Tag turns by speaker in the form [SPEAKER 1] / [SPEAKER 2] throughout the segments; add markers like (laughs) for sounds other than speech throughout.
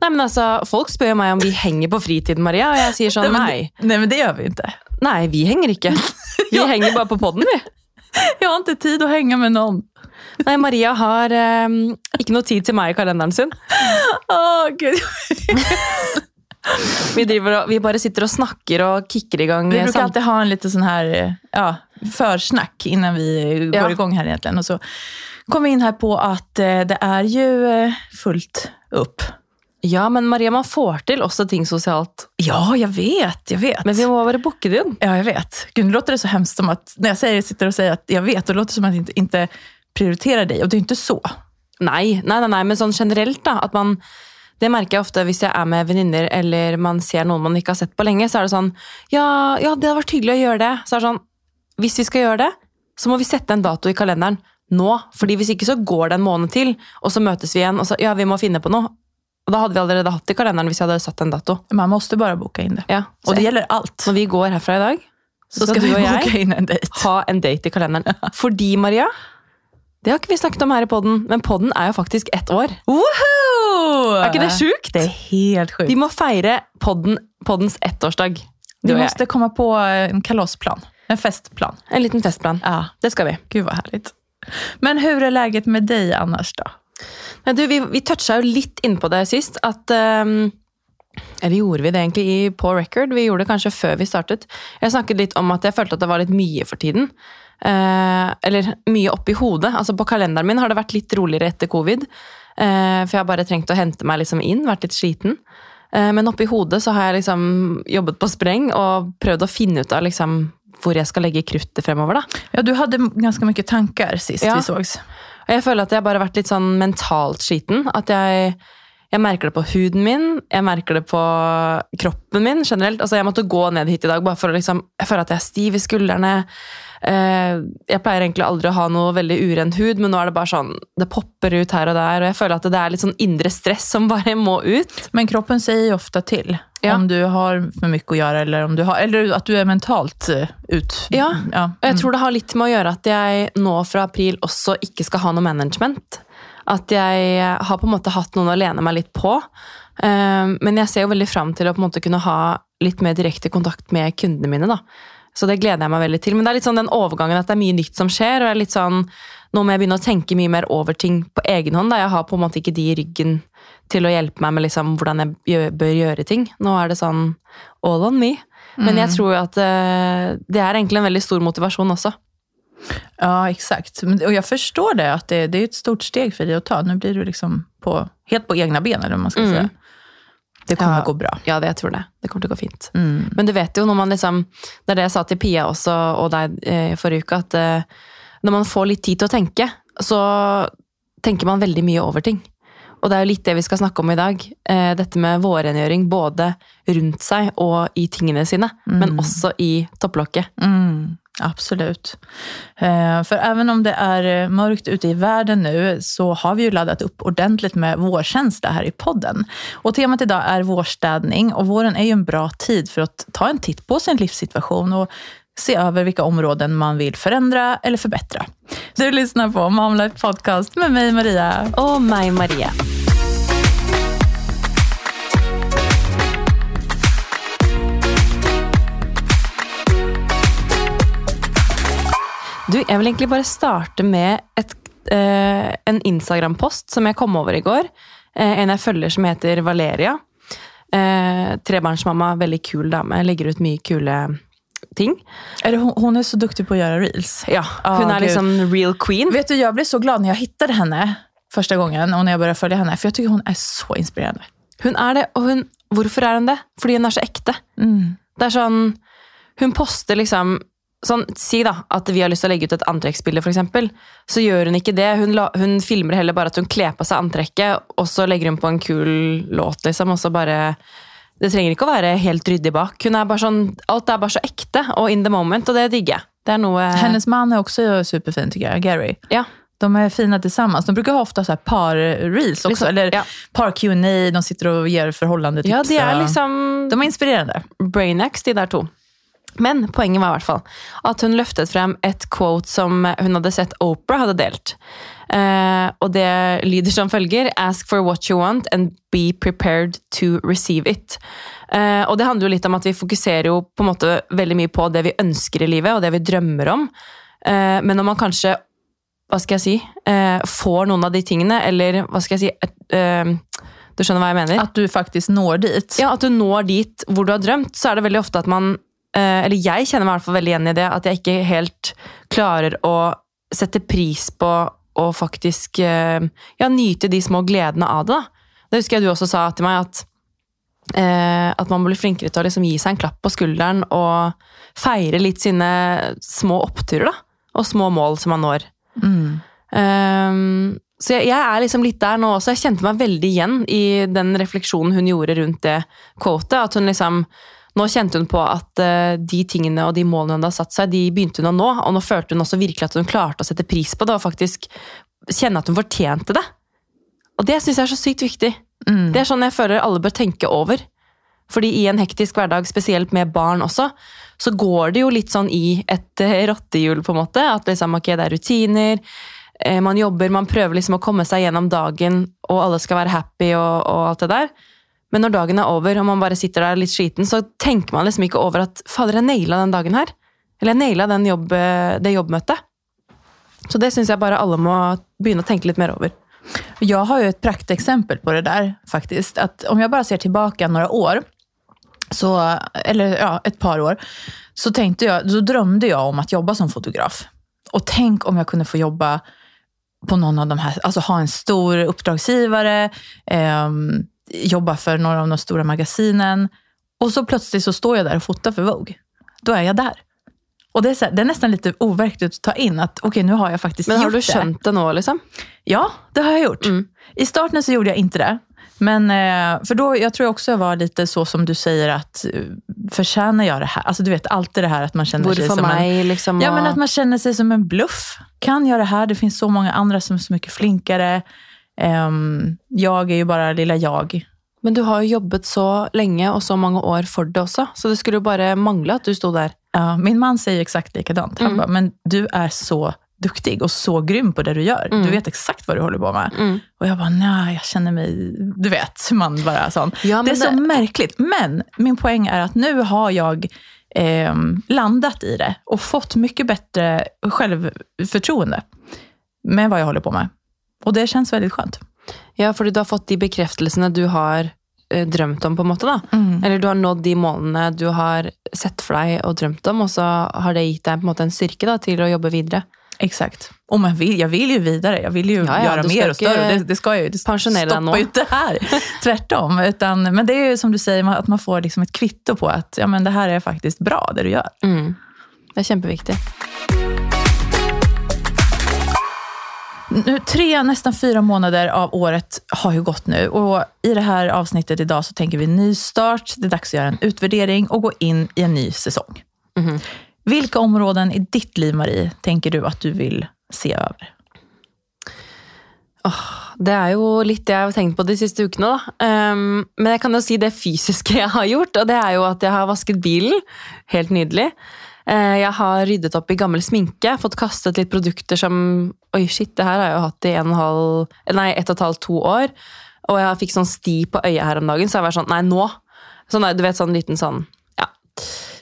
[SPEAKER 1] Nei, men altså, Folk spør meg om vi henger på fritiden, Maria, og jeg sier sånn
[SPEAKER 2] men,
[SPEAKER 1] nei.
[SPEAKER 2] Men det gjør vi ikke.
[SPEAKER 1] Nei, vi henger ikke. (laughs) Vi henger bare på poden, vi.
[SPEAKER 2] Jeg har ikke tid å henge med noen.
[SPEAKER 1] Nei, Maria har eh, ikke noe tid til meg i kalenderen sin.
[SPEAKER 2] Åh, gud. (laughs)
[SPEAKER 1] Vi, driver vi bare sitter og snakker og kicker i gang.
[SPEAKER 2] Vi
[SPEAKER 1] bruker
[SPEAKER 2] alltid ha en litt sånn eh, ja, försnack innan vi
[SPEAKER 1] Ja.
[SPEAKER 2] i igång här egentligen. Och så kom vi inn her på att eh, det er ju eh, fullt upp.
[SPEAKER 1] Ja, men Maria, man får til også ting sosialt.
[SPEAKER 2] Ja, jag vet, jag vet.
[SPEAKER 1] Men vi må bare booke det inn.
[SPEAKER 2] Ja, jeg vet. Gud, nu låter det så hemskt som att, när jag säger, sitter och säger att jag vet, då låter det som att jag inte, inte prioriterar dig. Och det är inte så.
[SPEAKER 1] Nei, nei, nei, nei, men sånn generelt, da. At man Det merker jeg ofte hvis jeg er med venninner eller man ser noen man ikke har sett på lenge. Så er det sånn Ja, ja det hadde vært hyggelig å gjøre det. Så er det sånn Hvis vi skal gjøre det, så må vi sette en dato i kalenderen nå. fordi hvis ikke så går det en måned til, og så møtes vi igjen, og så ja, vi må finne på noe. Og da hadde vi allerede hatt det i kalenderen hvis jeg hadde satt en dato.
[SPEAKER 2] Man måste bare boka inn det.
[SPEAKER 1] Ja,
[SPEAKER 2] og det gjelder alt.
[SPEAKER 1] Når vi går herfra i dag, så,
[SPEAKER 2] Så
[SPEAKER 1] skal
[SPEAKER 2] skal,
[SPEAKER 1] du og jeg
[SPEAKER 2] en
[SPEAKER 1] ha en date i kalenderen. Fordi, Maria Det har ikke vi snakket om her i podden, men podden er jo faktisk ett år.
[SPEAKER 2] Woho!
[SPEAKER 1] Er ikke det sjukt?
[SPEAKER 2] Det er helt sjukt.
[SPEAKER 1] Vi må feire podden, poddens ettårsdag. Du
[SPEAKER 2] Vi måtte komme på en kalasplan. En festplan.
[SPEAKER 1] En liten festplan.
[SPEAKER 2] Ja,
[SPEAKER 1] Det skal vi.
[SPEAKER 2] gud vad härligt. Men hur är läget med dig annars då?
[SPEAKER 1] Men du, vi, vi toucha jo litt innpå det sist. At um, Eller gjorde vi det egentlig i, på record? Vi gjorde det kanskje før vi startet. Jeg snakket litt om at jeg følte at det var litt mye for tiden. Uh, eller mye oppi hodet. Altså På kalenderen min har det vært litt roligere etter covid. Uh, for jeg har bare trengt å hente meg liksom inn, vært litt sliten. Uh, men oppi hodet så har jeg liksom jobbet på spreng og prøvd å finne ut av liksom hvor jeg skal legge kruttet fremover. da.
[SPEAKER 2] Ja, du hadde ganske mye tanker sist
[SPEAKER 1] Ja.
[SPEAKER 2] vi sågs.
[SPEAKER 1] Og jeg føler at jeg bare har vært litt sånn mentalt skiten. At jeg, jeg merker det på huden min, jeg merker det på kroppen min generelt. Altså Jeg måtte gå ned hit i dag bare for å liksom Jeg føler at jeg er stiv i skuldrene. Eh, Jeg pleier egentlig aldri å ha noe veldig uren hud, men nå er det bare sånn Det popper ut her og der, og jeg føler at det er litt sånn indre stress som (laughs) bare må ut.
[SPEAKER 2] Men kroppen sier jo ofte til.
[SPEAKER 1] Ja.
[SPEAKER 2] om du har for mye å gjøre, eller, om du har, eller at du er mentalt eh, ut.
[SPEAKER 1] Ja.
[SPEAKER 2] ja.
[SPEAKER 1] Og jeg tror det har litt med å gjøre at jeg nå fra april også ikke skal ha noe management. At jeg har på en måte hatt noen å lene meg litt på. Eh, Men jeg ser jo veldig fram til å på en måte kunne ha litt mer direkte kontakt med kundene mine. da. Så det gleder jeg meg veldig til. Men det er litt sånn den overgangen at det er mye nytt som skjer. og det er litt sånn, Nå må jeg begynne å tenke mye mer over ting på egen hånd. da. Jeg har på en måte ikke de i ryggen til å hjelpe meg med liksom hvordan jeg bør gjøre ting. Nå er det sånn all on me. Men jeg tror jo at eh, det er egentlig en veldig stor motivasjon også.
[SPEAKER 2] ja, exakt. Og Och jag förstår det, att det, det er et stort steg for deg å ta. Nå blir du liksom på, helt på egna ben, eller vad man ska
[SPEAKER 1] Mm.
[SPEAKER 2] säga. Det kommer
[SPEAKER 1] Ja.
[SPEAKER 2] gå bra.
[SPEAKER 1] Ja, det jeg tror det. Det kommer til å gå fint.
[SPEAKER 2] Mm.
[SPEAKER 1] Men du vet jo når man liksom Det er det jeg sa til Pia også, og deg eh, forrige uke, at eh, når man får litt tid til å tenke, så tenker man veldig mye over ting. Og det er jo litt det vi skal snakke om i dag. Eh, dette med vårrengjøring både rundt seg og i tingene sine, men også i topplokket.
[SPEAKER 2] Mm, absolut. for för även om det är mørkt mörkt ute i världen nu så har vi ju laddat upp ordentligt med vårkänsla här i podden. Och temat idag är vårstädning och våren är ju en bra tid för att ta en titt på sin livssituation och se över vilka områden man vill förändra eller förbättra. Du lyssnar på Mom Life Podcast med mig Maria.
[SPEAKER 1] Og meg, Marie. Du, jeg vil egentlig bare starte med et, eh, en Instagram-post som jeg kom over i går. Eh, en jeg følger som heter Valeria. Eh, trebarnsmamma, veldig kul dame. Legger ut mye kule ting.
[SPEAKER 2] Er det, hun er så duktig på å gjøre reels.
[SPEAKER 1] Ja,
[SPEAKER 2] Ah,
[SPEAKER 1] Hun er
[SPEAKER 2] gud.
[SPEAKER 1] liksom real queen.
[SPEAKER 2] Vet du, Jeg ble så glad når jeg fant henne første gangen, og når jeg började följa henne. for jeg syns hun er så inspirerende.
[SPEAKER 1] Hun er det, og hun, hvorfor er hun det? Fordi hun er så ekte.
[SPEAKER 2] Mm.
[SPEAKER 1] Det er sånn Hun poster liksom sånn, Si da at vi har lyst til å legge ut et antrekksbilde, f.eks. Så gjør hun ikke det. Hun, la, hun filmer heller bare at hun kler på seg antrekket, og så legger hun på en kul låt, liksom. Og så bare Det trenger ikke å være helt ryddig bak. Hun er bare sånn, Alt er bare så ekte og in the moment, og det digger jeg. Det er noe
[SPEAKER 2] Hennes man er også superfin tycker jeg. Gary.
[SPEAKER 1] Ja.
[SPEAKER 2] De er fina sammen. De bruker ha så par-reels også.
[SPEAKER 1] Liksom,
[SPEAKER 2] eller
[SPEAKER 1] ja.
[SPEAKER 2] par Q&A de sitter og gir forholdene tips.
[SPEAKER 1] ja, de er liksom
[SPEAKER 2] de er inspirerende.
[SPEAKER 1] Brainax, de der to. Men poenget var i hvert fall at hun løftet frem et quote som hun hadde sett Oprah hadde delt. Eh, og det lyder som følger Ask for what you want and be prepared to receive it. Eh, og det handler jo litt om at vi fokuserer jo på en måte veldig mye på det vi ønsker i livet, og det vi drømmer om. Eh, men når man kanskje, hva skal jeg si, får noen av de tingene, eller hva skal jeg si et, Du skjønner hva jeg mener?
[SPEAKER 2] At du faktisk når dit.
[SPEAKER 1] Ja, at du når dit hvor du har drømt, så er det veldig ofte at man Eller jeg kjenner meg i hvert fall veldig igjen i det, at jeg ikke helt klarer å sette pris på og faktisk eh, ja, nyte de små gledene av det. da. Det husker jeg du også sa til meg, at, eh, at man blir flinkere til å liksom gi seg en klapp på skulderen og feire litt sine små oppturer da, og små mål som man når.
[SPEAKER 2] Mm.
[SPEAKER 1] Um, så jeg, jeg er liksom litt der nå også. Jeg kjente meg veldig igjen i den refleksjonen hun gjorde rundt det quotet. At hun liksom Nå kjente hun på at eh, de tingene og de målene hun hadde satt seg, de begynte hun å nå. Og nå følte hun også virkelig at hun klarte å sette pris på det og faktisk kjenne at hun fortjente det. Og det syns jeg er så sykt viktig.
[SPEAKER 2] Mm.
[SPEAKER 1] Det er sånn jeg føler alle bør tenke over. Fordi i en hektisk hverdag, spesielt med barn også, så går det jo litt sånn i et eh, rottehjul, på en måte. At liksom, ok, det er rutiner, eh, man jobber, man prøver liksom å komme seg gjennom dagen, og alle skal være happy og, og alt det der. Men når dagen er over, og man bare sitter der litt sliten, så tenker man liksom ikke over at fader, jeg naila den dagen her. Eller jeg naila jobb, eh, det jobbmøtet. Så det syns jeg bare alle må begynne å tenke litt mer over.
[SPEAKER 2] Jeg har jo et prakteksempel på det der, faktisk. At om jeg bare ser tilbake noen år, så, eller ja, et par år, så jeg, så drømte jeg om å jobbe som fotograf. Og tenk om jeg kunne få jobbe på noen av de her, altså ha en stor uppdragsgivare, ehm, jobba för några av de stora magasinen. Och så plötsligt så står jag där och fotar för Vogue. Då är jag där. Och det är, så här, det är nästan lite overkligt att ta in att okej, nu har jag faktiskt
[SPEAKER 1] Men har du
[SPEAKER 2] det.
[SPEAKER 1] skjønt det nå, liksom?
[SPEAKER 2] Ja, det har jag gjort.
[SPEAKER 1] Mm.
[SPEAKER 2] I starten så gjorde jag inte det. Men, eh, för då, jag tror också jag var lite så som du säger att eh, förtjänar jag det här? Alltså du vet alltid det här att man känner sig
[SPEAKER 1] Hvorfor
[SPEAKER 2] som en...
[SPEAKER 1] meg, liksom?
[SPEAKER 2] Ja, men att man känner sig som en bluff. Kan jag det här? Det finns så många andra som är så mycket flinkare. Ehm, jag är ju bara lilla jag.
[SPEAKER 1] Men du har jo jobbet så lenge og så mange år for det også, så det skulle jo bare mangle at du sto der.
[SPEAKER 2] Ja, min man sier exakt likadant. Han
[SPEAKER 1] Mm.
[SPEAKER 2] men du er så duktig og så grym på det du gjør.
[SPEAKER 1] Mm.
[SPEAKER 2] Du vet exakt hva du holder på med. Og jeg bare, nej, jeg kjenner meg Du vet, man bare sånn.
[SPEAKER 1] Ja,
[SPEAKER 2] Det er
[SPEAKER 1] men
[SPEAKER 2] så merkelig. Men min poeng er at nu har jeg eh, landet i det og fått mye bedre selvfortroende med hva jeg holder på med. Och det kjennes veldig skönt.
[SPEAKER 1] Ja, fordi du har fått de bekreftelsene du har eh, drømt om, på en måte. da. Eller du har nådd de målene du har sett for deg og drømt om, og så har det gitt deg på en måte en styrke da, til å jobbe videre.
[SPEAKER 2] Exakt. Och man vill, jag vill ju vidare. Jag vill ju
[SPEAKER 1] Ja, ja,
[SPEAKER 2] mer och
[SPEAKER 1] større.
[SPEAKER 2] större. Det, det ska ju. Det stoppar ju inte här. (laughs) Tvärtom. Utan, men det är ju som du säger, at att man får liksom ett kvitto på att ja, men det här är faktiskt bra, det du gör.
[SPEAKER 1] Mm. Det er kjempeviktig.
[SPEAKER 2] Nu, tre, nästan fyra månader av året har ju gått nu och i det här avsnittet idag så tänker vi nystart. Det är dags att göra en utvärdering och gå in i en ny säsong.
[SPEAKER 1] Mhm.
[SPEAKER 2] Vilka områden i ditt liv, Marie, tänker du att du vill se över?
[SPEAKER 1] Det er jo litt det jeg har tenkt på de siste ukene. Um, men jeg kan jo si det fysiske jeg har gjort, og det er jo at jeg har vasket bilen. Helt nydelig. Eh, jeg har ryddet opp i gammel sminke, fått kastet litt produkter som Oi, shit, det her har jeg jo hatt i en halv, nei, ett og et halvt, to år. Og jeg fikk sånn sti på øyet her om dagen, så jeg var sånn Nei, nå! Sånn, du vet, sånn liten sånn Ja,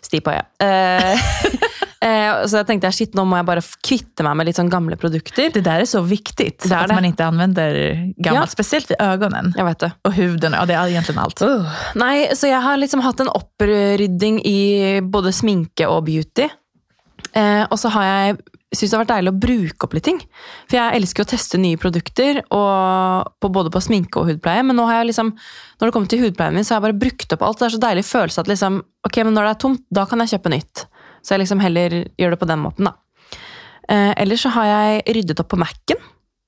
[SPEAKER 1] sti på øyet. Eh, (laughs) eh, så jeg tenkte shit, nå må jeg bare kvitte meg med litt sånn gamle produkter.
[SPEAKER 2] Det der er så viktig,
[SPEAKER 1] Det er
[SPEAKER 2] at
[SPEAKER 1] det.
[SPEAKER 2] man ikke anvender gammelt.
[SPEAKER 1] Ja.
[SPEAKER 2] Spesielt i øynene
[SPEAKER 1] Jeg vet det.
[SPEAKER 2] och huden. Og det er egentlig alt. Uh.
[SPEAKER 1] Nei, så jeg har liksom hatt en opprydding i både sminke og beauty. Eh, og så har jeg syns det har vært deilig å bruke opp litt ting. For jeg elsker å teste nye produkter, og på, både på sminke og hudpleie. Men nå har jeg liksom, når det kommer til hudpleien min, så har jeg bare brukt opp alt. Det er så deilig følelse at liksom, ok, men når det er tomt, da kan jeg kjøpe nytt. Så jeg liksom heller gjør det på den måten, da. Eh, ellers så har jeg ryddet opp på Mac-en.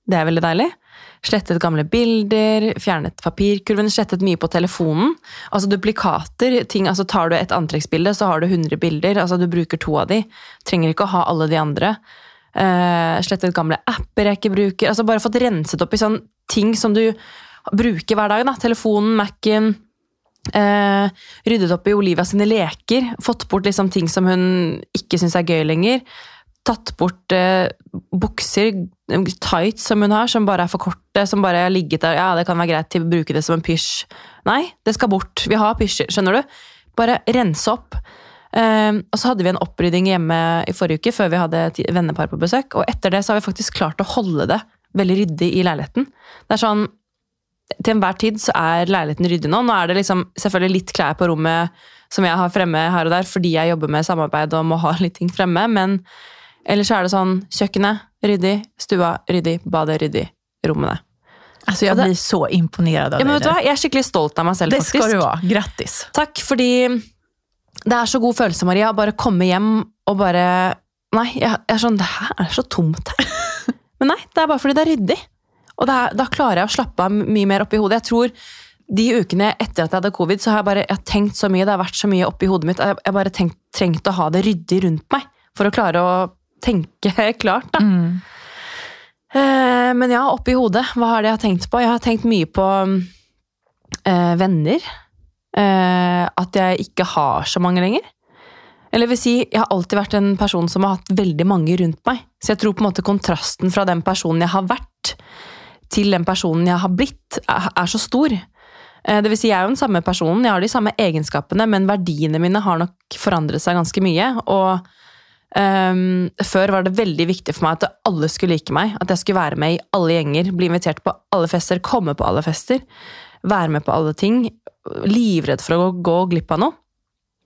[SPEAKER 1] Det er veldig deilig. Slettet gamle bilder, fjernet papirkurven, slettet mye på telefonen. Altså duplikater. ting, altså Tar du et antrekksbilde, så har du 100 bilder. altså Du bruker to av de. Trenger ikke å ha alle de andre. Eh, slettet gamle apper jeg ikke bruker. altså Bare fått renset opp i sånne ting som du bruker hver dag. da, Telefonen, Mac-en. Eh, ryddet opp i Olivia sine leker. Fått bort liksom ting som hun ikke syns er gøy lenger. tatt bort eh, bukser, tights som hun har, som bare er for korte, som bare har ligget der. Ja, det kan være greit til å bruke det som en pysj. Nei, det skal bort. Vi har pysjer, skjønner du? Bare rense opp. Eh, og så hadde vi en opprydding hjemme i forrige uke, før vi hadde et vennepar på besøk. Og etter det så har vi faktisk klart å holde det veldig ryddig i leiligheten. Det er sånn til enhver tid så er leiligheten ryddig nå. Nå er det liksom selvfølgelig litt klær på rommet som jeg har fremme her og der fordi jeg jobber med samarbeid og må ha (laughs) litt ting fremme, men ellers er det sånn kjøkkenet ryddig, stua ryddig, badet ryddig, rommene.
[SPEAKER 2] Altså, jeg blir så imponert av
[SPEAKER 1] ja, hva? Jeg er skikkelig stolt av meg selv,
[SPEAKER 2] Det
[SPEAKER 1] faktisk.
[SPEAKER 2] skal du være. Grattis.
[SPEAKER 1] Takk, fordi det er så god følelse, Maria, å bare komme hjem og bare Nei, jeg, jeg er sånn Det her er så tomt her. (laughs) Men nei, det er bare fordi det er ryddig. Og er, da klarer jeg å slappe av mye mer oppi hodet. Jeg tror de ukene etter at jeg hadde covid, så har jeg bare jeg har tenkt så mye, det har vært så mye oppi hodet mitt. Jeg har bare tenkt, trengt å ha det ryddig rundt meg for å klare å tenke (laughs) klart. da.
[SPEAKER 2] Mm.
[SPEAKER 1] Eh, men ja, oppi hodet, hva har det jeg har tenkt på? Jeg har tenkt mye på eh, venner. Eh, at jeg ikke har så mange lenger. Eller vil si, jeg har alltid vært en person som har hatt veldig mange rundt meg. Så jeg tror på en måte kontrasten fra den personen jeg har vært, til den personen jeg har blitt, er, så stor. Eh, det vil si, jeg er jo den samme personen, jeg har de samme egenskapene, men verdiene mine har nok forandret seg ganske mye. Og um, før var det veldig viktig for meg at alle skulle like meg. At jeg skulle være med i alle gjenger, bli invitert på alle fester, komme på alle fester. Være med på alle ting. Livredd for å gå, gå glipp av noe.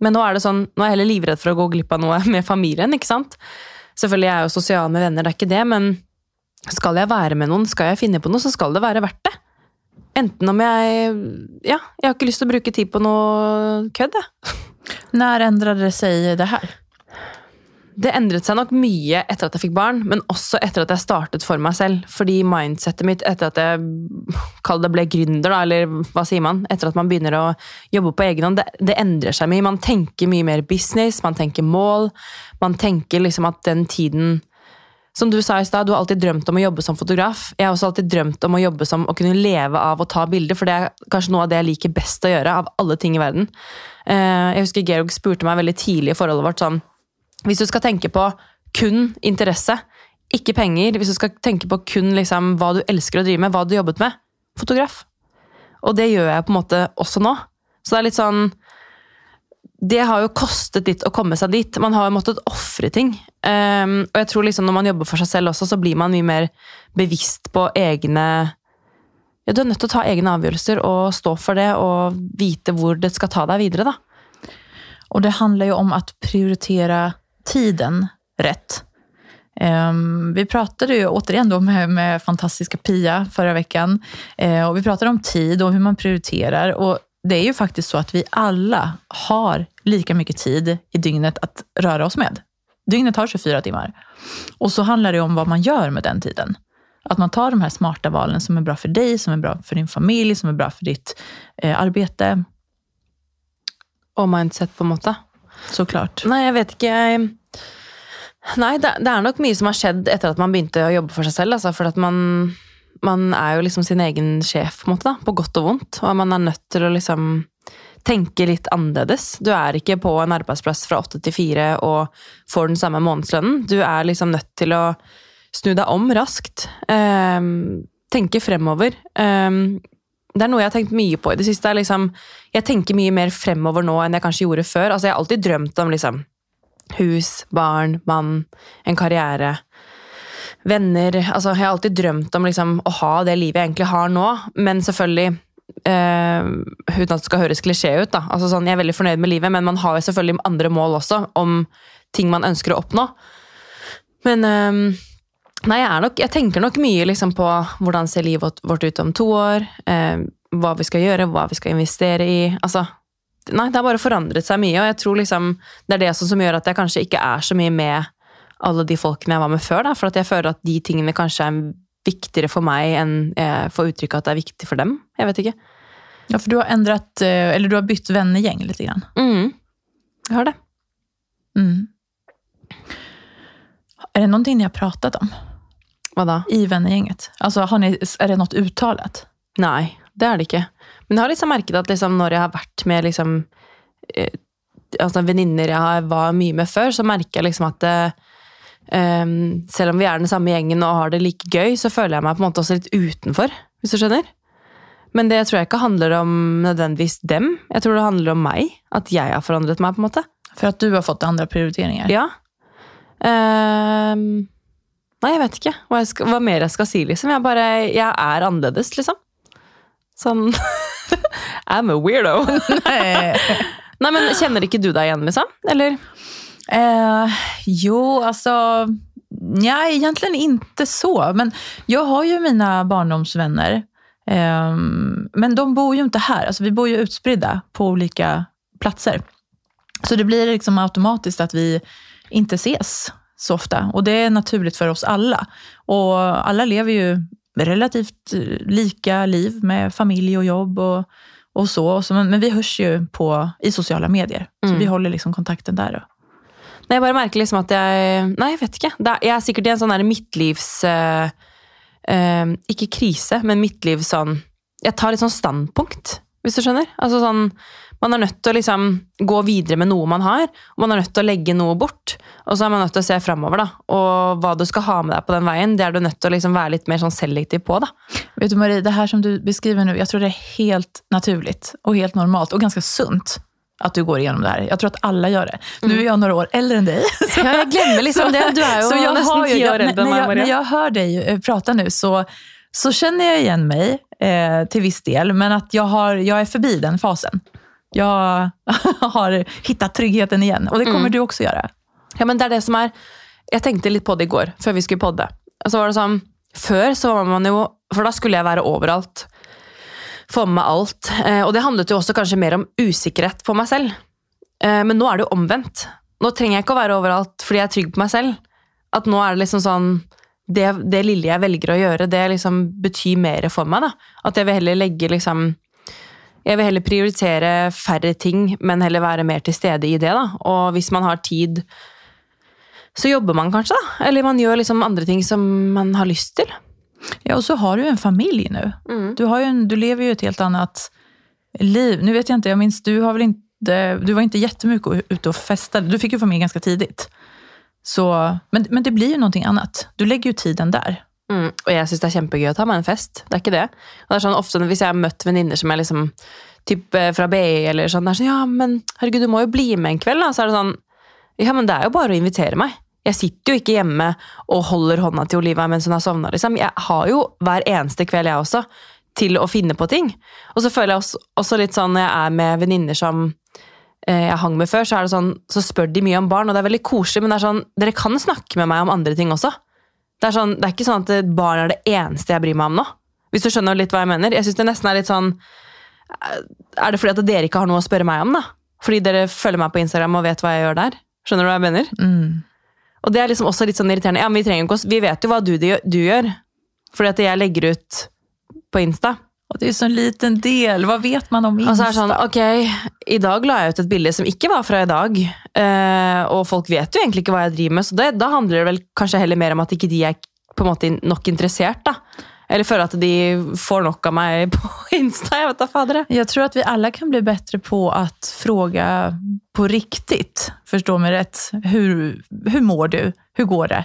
[SPEAKER 1] Men nå er det sånn, nå er jeg heller livredd for å gå glipp av noe (laughs) med familien. ikke sant? Selvfølgelig er jeg jo sosial med venner, det er ikke det, men skal jeg være med noen, skal jeg finne på noe, så skal det være verdt det. Enten om jeg Ja, jeg har ikke lyst til å bruke tid på noe kødd, jeg. (laughs)
[SPEAKER 2] Når endret det seg det her?
[SPEAKER 1] Det endret seg nok mye etter at jeg fikk barn, men også etter at jeg startet for meg selv. Fordi mindsettet mitt etter at jeg kall det ble gründer, da, eller hva sier man? Etter at man begynner å jobbe på egen hånd, det, det endrer seg mye. Man tenker mye mer business, man tenker mål. Man tenker liksom at den tiden Som du sa i stad, du har alltid drømt om å jobbe som fotograf. Jeg har også alltid drømt om å jobbe som å kunne leve av å ta bilder, for det er kanskje noe av det jeg liker best å gjøre, av alle ting i verden. Eh, Jeg husker Georg spurte meg veldig tidlig i forholdet vårt sånn hvis du skal tenke på kun interesse, ikke penger, hvis du skal tenke på kun liksom, hva du elsker å drive med, hva du jobbet med, fotograf. Og det gjør jeg på en måte også nå. Så det er litt sånn Det har jo kostet litt å komme seg dit. Man har jo måttet ofre ting. Um, og jeg tror liksom når man jobber for seg selv også, så blir man mye mer bevisst på egne ja, Du er nødt til å ta egne avgjørelser og stå for det og vite hvor det skal ta deg videre. da.
[SPEAKER 2] Og det handler jo om å prioritere tiden rett. Um, vi pratet jo återigen då med, med fantastiske Pia forrige veckan. Uh, och vi pratet om tid og hvordan man prioriterer. Og det er jo faktisk så at vi alle har lika mye tid i dygnet å røre oss med. Dygnet har 24 timmar. Och så handlar det om vad man gör med den tiden. Att man tar de här smarta valen som är bra för dig, som är bra för din familj, som är bra för ditt eh, arbete.
[SPEAKER 1] Og mindset, på en måte.
[SPEAKER 2] Såklart.
[SPEAKER 1] Nei, jeg vet ikke. Nei, det, det er nok mye som har skjedd etter at man begynte å jobbe for seg selv. Altså, for at man, man er jo liksom sin egen sjef, på en måte, da, på godt og vondt. Og man er nødt til å liksom tenke litt annerledes. Du er ikke på en arbeidsplass fra åtte til fire og får den samme månedslønnen. Du er liksom nødt til å snu deg om raskt. Ehm, tenke fremover. Ehm, det er noe jeg har tenkt mye på i det siste. liksom, Jeg tenker mye mer fremover nå enn jeg kanskje gjorde før. Altså, Jeg har alltid drømt om liksom, hus, barn, mann, en karriere. Venner. altså Jeg har alltid drømt om liksom, å ha det livet jeg egentlig har nå. Men selvfølgelig eh, Uten at det skal høres klisjé ut. da, altså sånn, Jeg er veldig fornøyd med livet, men man har jo selvfølgelig andre mål også. Om ting man ønsker å oppnå. Men eh, Nei, jeg, nok, jeg tenker nok mye liksom på hvordan ser livet vårt- ut om to år. Eh, hva vi skal gjøre, hva vi skal investere i. Altså, nei, det har bare forandret seg mye, og jeg tror liksom det er det som gjør at jeg kanskje ikke er så mye med alle de folkene jeg var med før. Da, for at jeg føler at de tingene kanskje er viktigere for meg enn jeg får uttrykk av at det er viktig for dem. Jeg vet ikke.
[SPEAKER 2] Ja, for du har endret eh, eller du har bytt vennegjeng litt. grann.
[SPEAKER 1] Mm. Jeg har det.
[SPEAKER 2] Mm. Er det någonting ni har pratet om
[SPEAKER 1] Hva da?
[SPEAKER 2] i vennegjenget? Altså, har ni, er det noe uttalt?
[SPEAKER 1] Nei, det er det ikke. Men jeg har liksom merket at liksom når jeg har vært med liksom, eh, altså venninner jeg var mye med før, så merker jeg liksom at det, ehm, selv om vi er den samme gjengen og har det like gøy, så føler jeg meg på en måte også litt utenfor, hvis du skjønner. Men det tror jeg ikke handler om nødvendigvis dem. Jeg tror det handler om meg. At jeg har forandret meg, på en måte.
[SPEAKER 2] For at du har fått andre prioriteringer?
[SPEAKER 1] Ja. Um, nei, jeg vet ikke hva, skal, hva mer jeg skal si, liksom. Jeg bare Jeg er annerledes, liksom. Sånn (laughs) I'm a weirdo. (laughs) Nei, men Kjenner ikke du deg igjen, liksom? Eller?
[SPEAKER 2] Eh, jo, alltså... Nja, egentligen inte så. Men jag har ju mina barndomsvänner. Eh, men de bor ju inte här. Alltså, vi bor ju utspridda på olika platser. Så det blir liksom automatiskt att vi inte ses så ofta. Och det är naturligt för oss alla. Och alla lever ju relativt eh, lika liv med familj och jobb og och så. men, men, vi hörs ju på, i sosiale medier. Så mm. vi håller liksom kontakten der.
[SPEAKER 1] Nei, jeg bare merker liksom at jeg Nei, jeg vet ikke. Jeg er sikkert i en sånn midtlivs uh, uh, Ikke krise, men midtlivs sånn Jeg tar litt sånn standpunkt, hvis du skjønner. Altså sånn man er nødt til å liksom gå videre med noe man har, og man er nødt til å legge noe bort. Og så er man nødt til å se framover, da. Og hva du skal ha med deg på den veien, det er du nødt til å liksom være litt mer sånn selektiv på, da.
[SPEAKER 2] Vet du Marie, det her som du beskriver nå, jeg tror det er helt naturlig og helt normalt og ganske sunt at du går igjennom det her. Jeg tror at alle gjør det. Nå er jeg noen år eldre enn deg.
[SPEAKER 1] Ja, jeg glemmer liksom det. Du er jo nesten ti år eldre enn meg,
[SPEAKER 2] Maria. Når jeg hører deg eh, prate nå, så, så kjenner jeg igjen meg eh, til viss del, men at jeg, har, jeg er forbi den fasen jeg (laughs) har funnet tryggheten igjen. Og det kommer mm. du også gjøre.
[SPEAKER 1] Ja, men det er det som er Jeg tenkte litt på det i går, før vi skulle podde. Så var det sånn, Før så var man jo For da skulle jeg være overalt. Få med meg alt. Eh, og det handlet jo også kanskje mer om usikkerhet for meg selv. Eh, men nå er det jo omvendt. Nå trenger jeg ikke å være overalt fordi jeg er trygg på meg selv. At nå er det liksom sånn det, det lille jeg velger å gjøre, det liksom betyr mer for meg. da. At jeg vil heller legge liksom jeg vil heller prioritere færre ting, men heller være mer til stede i det. da. Og hvis man har tid, så jobber man kanskje, da. Eller man gjør liksom andre ting som man har lyst til.
[SPEAKER 2] Ja, og så har du en familj nu. Mm. Du, du, lever jo et helt annet liv. Nu vet jeg ikke, jeg minns, du har väl ikke du var inte jättemycket ute og festade. Du fick jo familj ganske tidigt. Så, men, men, det blir jo noe annet. Du legger jo tiden der.
[SPEAKER 1] Mm, og jeg syns det er kjempegøy å ta meg en fest. Det er ikke det. Og det er sånn ofte Hvis jeg har møtt venninner som er liksom typ eh, fra BI, eller sånn, det er sånn Ja, men herregud, du må jo bli med en kveld, da. Så er det sånn Ja, men det er jo bare å invitere meg. Jeg sitter jo ikke hjemme og holder hånda til Olivia mens hun har sovna. Liksom. Jeg har jo hver eneste kveld, jeg også, til å finne på ting. Og så føler jeg også, også litt sånn når jeg er med venninner som eh, jeg hang med før, så, sånn, så spør de mye om barn, og det er veldig koselig, men det er sånn, dere kan snakke med meg om andre ting også. Det er, sånn, det er ikke sånn at barn er det eneste jeg bryr meg om nå. Hvis du skjønner litt hva jeg mener. Jeg synes det nesten Er litt sånn Er det fordi at dere ikke har noe å spørre meg om? da? Fordi dere følger meg på Instagram og vet hva jeg gjør der? Skjønner du hva jeg mener?
[SPEAKER 2] Mm.
[SPEAKER 1] Og det er liksom også litt sånn irriterende. Ja, men Vi trenger ikke oss, vi vet jo hva du, du gjør. Fordi at jeg legger ut på Insta.
[SPEAKER 2] Og det er jo sånn liten del. Hva vet man om Insta? Og så
[SPEAKER 1] er det sånn, ok, I dag la jeg ut et bilde som ikke var fra i dag. Uh, og folk vet jo egentlig ikke hva jeg driver med, så det, da handler det vel kanskje heller mer om at ikke de er på en måte nok interessert. da. Eller føler at de får nok av meg (laughs) på Insta. Jeg vet da fader.
[SPEAKER 2] Jeg tror at vi alle kan bli bedre på å spørre på riktig. Forstå meg rett. Hvordan mår du? Hvordan går det?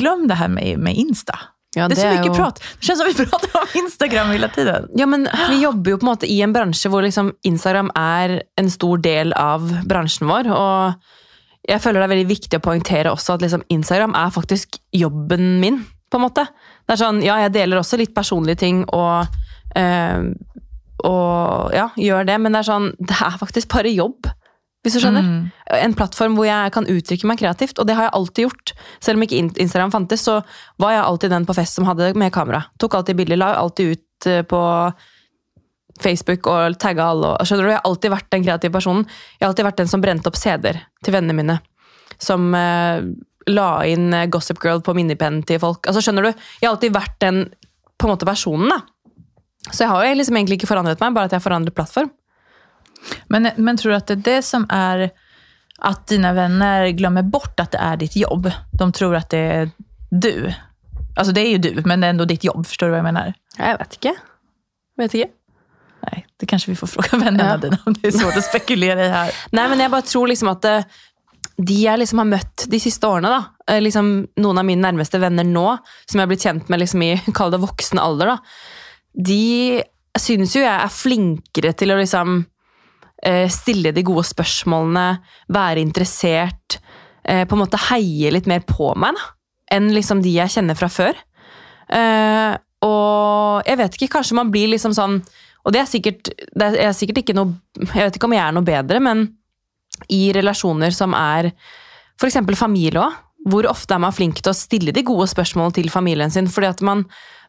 [SPEAKER 2] Glem det her med, med Insta. Ja, det, det, er så mye jo... prat. Det kjennes som vi (laughs) prater om Instagram hele tiden.
[SPEAKER 1] Ja, men Vi jobber jo på en måte i en bransje hvor liksom Instagram er en stor del av bransjen vår. Og jeg føler det er veldig viktig å poengtere også at liksom Instagram er faktisk jobben min. på en måte. Det er sånn, Ja, jeg deler også litt personlige ting og, øh, og ja, gjør det, men det er sånn, det er faktisk bare jobb. Hvis du skjønner? Mm. En plattform hvor jeg kan uttrykke meg kreativt. Og det har jeg alltid gjort. Selv om ikke Instagram fantes, så var jeg alltid den på fest som hadde med kamera. Tok alltid bilder, la alltid ut eh, på Facebook og tagga alle. Og, skjønner du? Jeg har alltid vært den kreative personen. Jeg har alltid vært den som brente opp CD-er til vennene mine. Som eh, la inn eh, Gossip Girl på minipenn til folk. Altså, skjønner du? Jeg har alltid vært den på en måte personen. da. Så jeg har jo liksom egentlig ikke forandret meg, bare at jeg forandret plattform.
[SPEAKER 2] Men, men tror du at det er det som er at dine venner glemmer bort at det er ditt jobb? De tror at det er du. Altså det er jo du, men det er enda ditt jobb. Forstår du hva jeg mener?
[SPEAKER 1] Jeg vet ikke. Vet ikke.
[SPEAKER 2] Nei, det kanskje vi får (laughs) spørre vennene ja. dine om det er svårt å spekulere i her.
[SPEAKER 1] Nei, men jeg bare tror liksom at det, de jeg liksom har møtt de siste årene, da, eh, liksom noen av mine nærmeste venner nå, som jeg har blitt kjent med liksom i (laughs) kall det voksen alder, da, de syns jo jeg er flinkere til å liksom eh, stille de gode spørsmålene, være interessert, eh, på en måte heie litt mer på meg da, enn liksom de jeg kjenner fra før. Og jeg vet ikke, kanskje man blir liksom sånn Og det er sikkert, det er sikkert ikke noe Jeg vet ikke om jeg er noe bedre, men i relasjoner som er f.eks. familie òg, hvor ofte er man flink til å stille de gode spørsmålene til familien sin? Fordi at man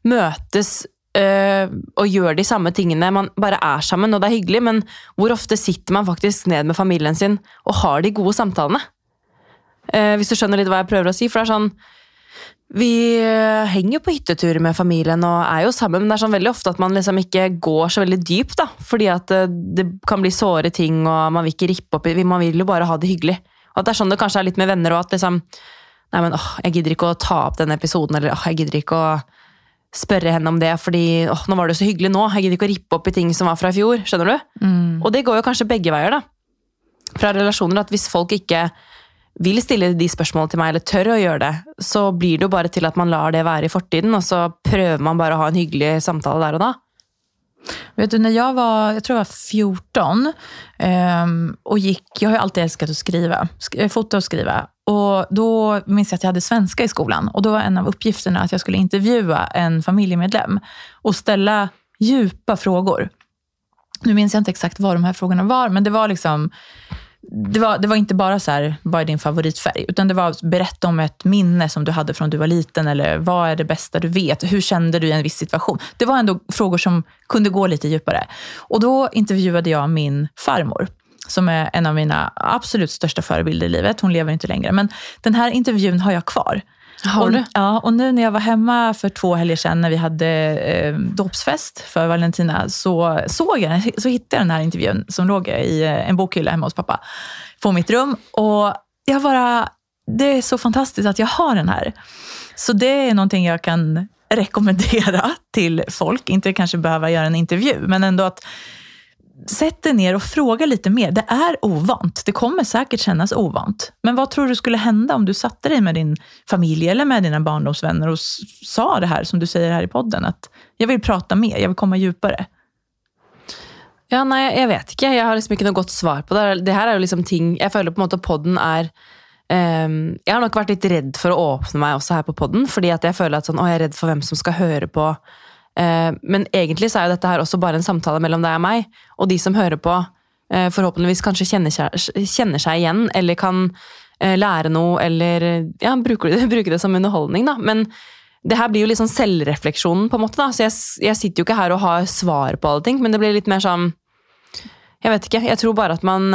[SPEAKER 1] møtes øh, og gjør de samme tingene, man bare er sammen, og det er hyggelig, men hvor ofte sitter man faktisk ned med familien sin og har de gode samtalene? Uh, hvis du skjønner litt hva jeg prøver å si. For det er sånn Vi uh, henger jo på hyttetur med familien og er jo sammen, men det er sånn veldig ofte at man liksom ikke går så veldig dypt, da. Fordi at uh, det kan bli såre ting, og man vil ikke rippe opp i Man vil jo bare ha det hyggelig. Og at det er sånn det kanskje er litt med venner òg, at liksom Nei, men åh, jeg gidder ikke å ta opp den episoden, eller åh, jeg gidder ikke å spørre henne om det, fordi åh, nå var det jo så hyggelig nå. Jeg gidder ikke å rippe opp i ting som var fra i fjor. Skjønner du?
[SPEAKER 2] Mm.
[SPEAKER 1] Og det går jo kanskje begge veier, da. Fra relasjoner, at hvis folk ikke vil stille de spørsmålene til meg, eller tør å gjøre det, så blir det jo bare til at man lar det være i fortiden, og så prøver man bare å ha en hyggelig samtale der og da.
[SPEAKER 2] Vet du, när jag var, jag tror jag var 14 um, och gick, jag har ju alltid älskat att skriva, sk- og fota och skriva. Och då minns jag att jag hade svenska i skolan och då var en av uppgifterna att jag skulle intervjua en familjemedlem och ställa djupa frågor. Nu minns jag inte exakt vad de här frågorna var, men det var liksom det var, det var inte bara så här, vad är din favoritfärg? Utan det var berätta om ett minne som du hade från du var liten. Eller vad är det bästa du vet? Hur kände du i en viss situation? Det var ändå frågor som kunde gå lite djupare. Och då intervjuade jag min farmor. Som är en av mina absolut största förebilder i livet. Hon lever inte längre. Men den här intervjun har jag kvar.
[SPEAKER 1] Har
[SPEAKER 2] och,
[SPEAKER 1] du?
[SPEAKER 2] Ja, och nu när jag var hemma för två helger sedan när vi hade eh, dopsfest för Valentina så såg jag så hittade jag den här intervjun som låg i eh, en bokhylla hemma hos pappa på mitt rum. Och jag bara, det är så fantastiskt att jag har den här. Så det är någonting jag kan rekommendera (laughs) till folk. Inte kanske behöva göra en intervju, men ändå att Sätt dig ner och fråga lite mer. Det är ovant. Det kommer säkert kännas ovant. Men vad tror du skulle hända om du satte dig med din familj eller med dina barndomsvänner och sa det här som du säger här i podden? Att jag vill prata mer, jag vill komma djupare.
[SPEAKER 1] Ja, nei, jeg vet ikke. Jeg har liksom ikke noe godt svar på det. Det her er jo liksom ting Jeg føler på en måte podden er um, Jeg har nok vært litt redd for å åpne meg også her på podden, fordi at jeg føler at sånn, å, jeg er redd for hvem som skal høre på. Eh, men egentlig så er jo dette her også bare en samtale mellom deg og meg, og de som hører på, eh, forhåpentligvis kanskje kjenner seg, kjenner seg igjen, eller kan eh, lære noe, eller ja, bruke det, (laughs) bruke det som underholdning, da. Men det her blir jo litt sånn selvrefleksjonen, på en måte. da, Så jeg, jeg sitter jo ikke her og har svar på alle ting, men det blir litt mer sånn Jeg vet ikke. Jeg tror bare at man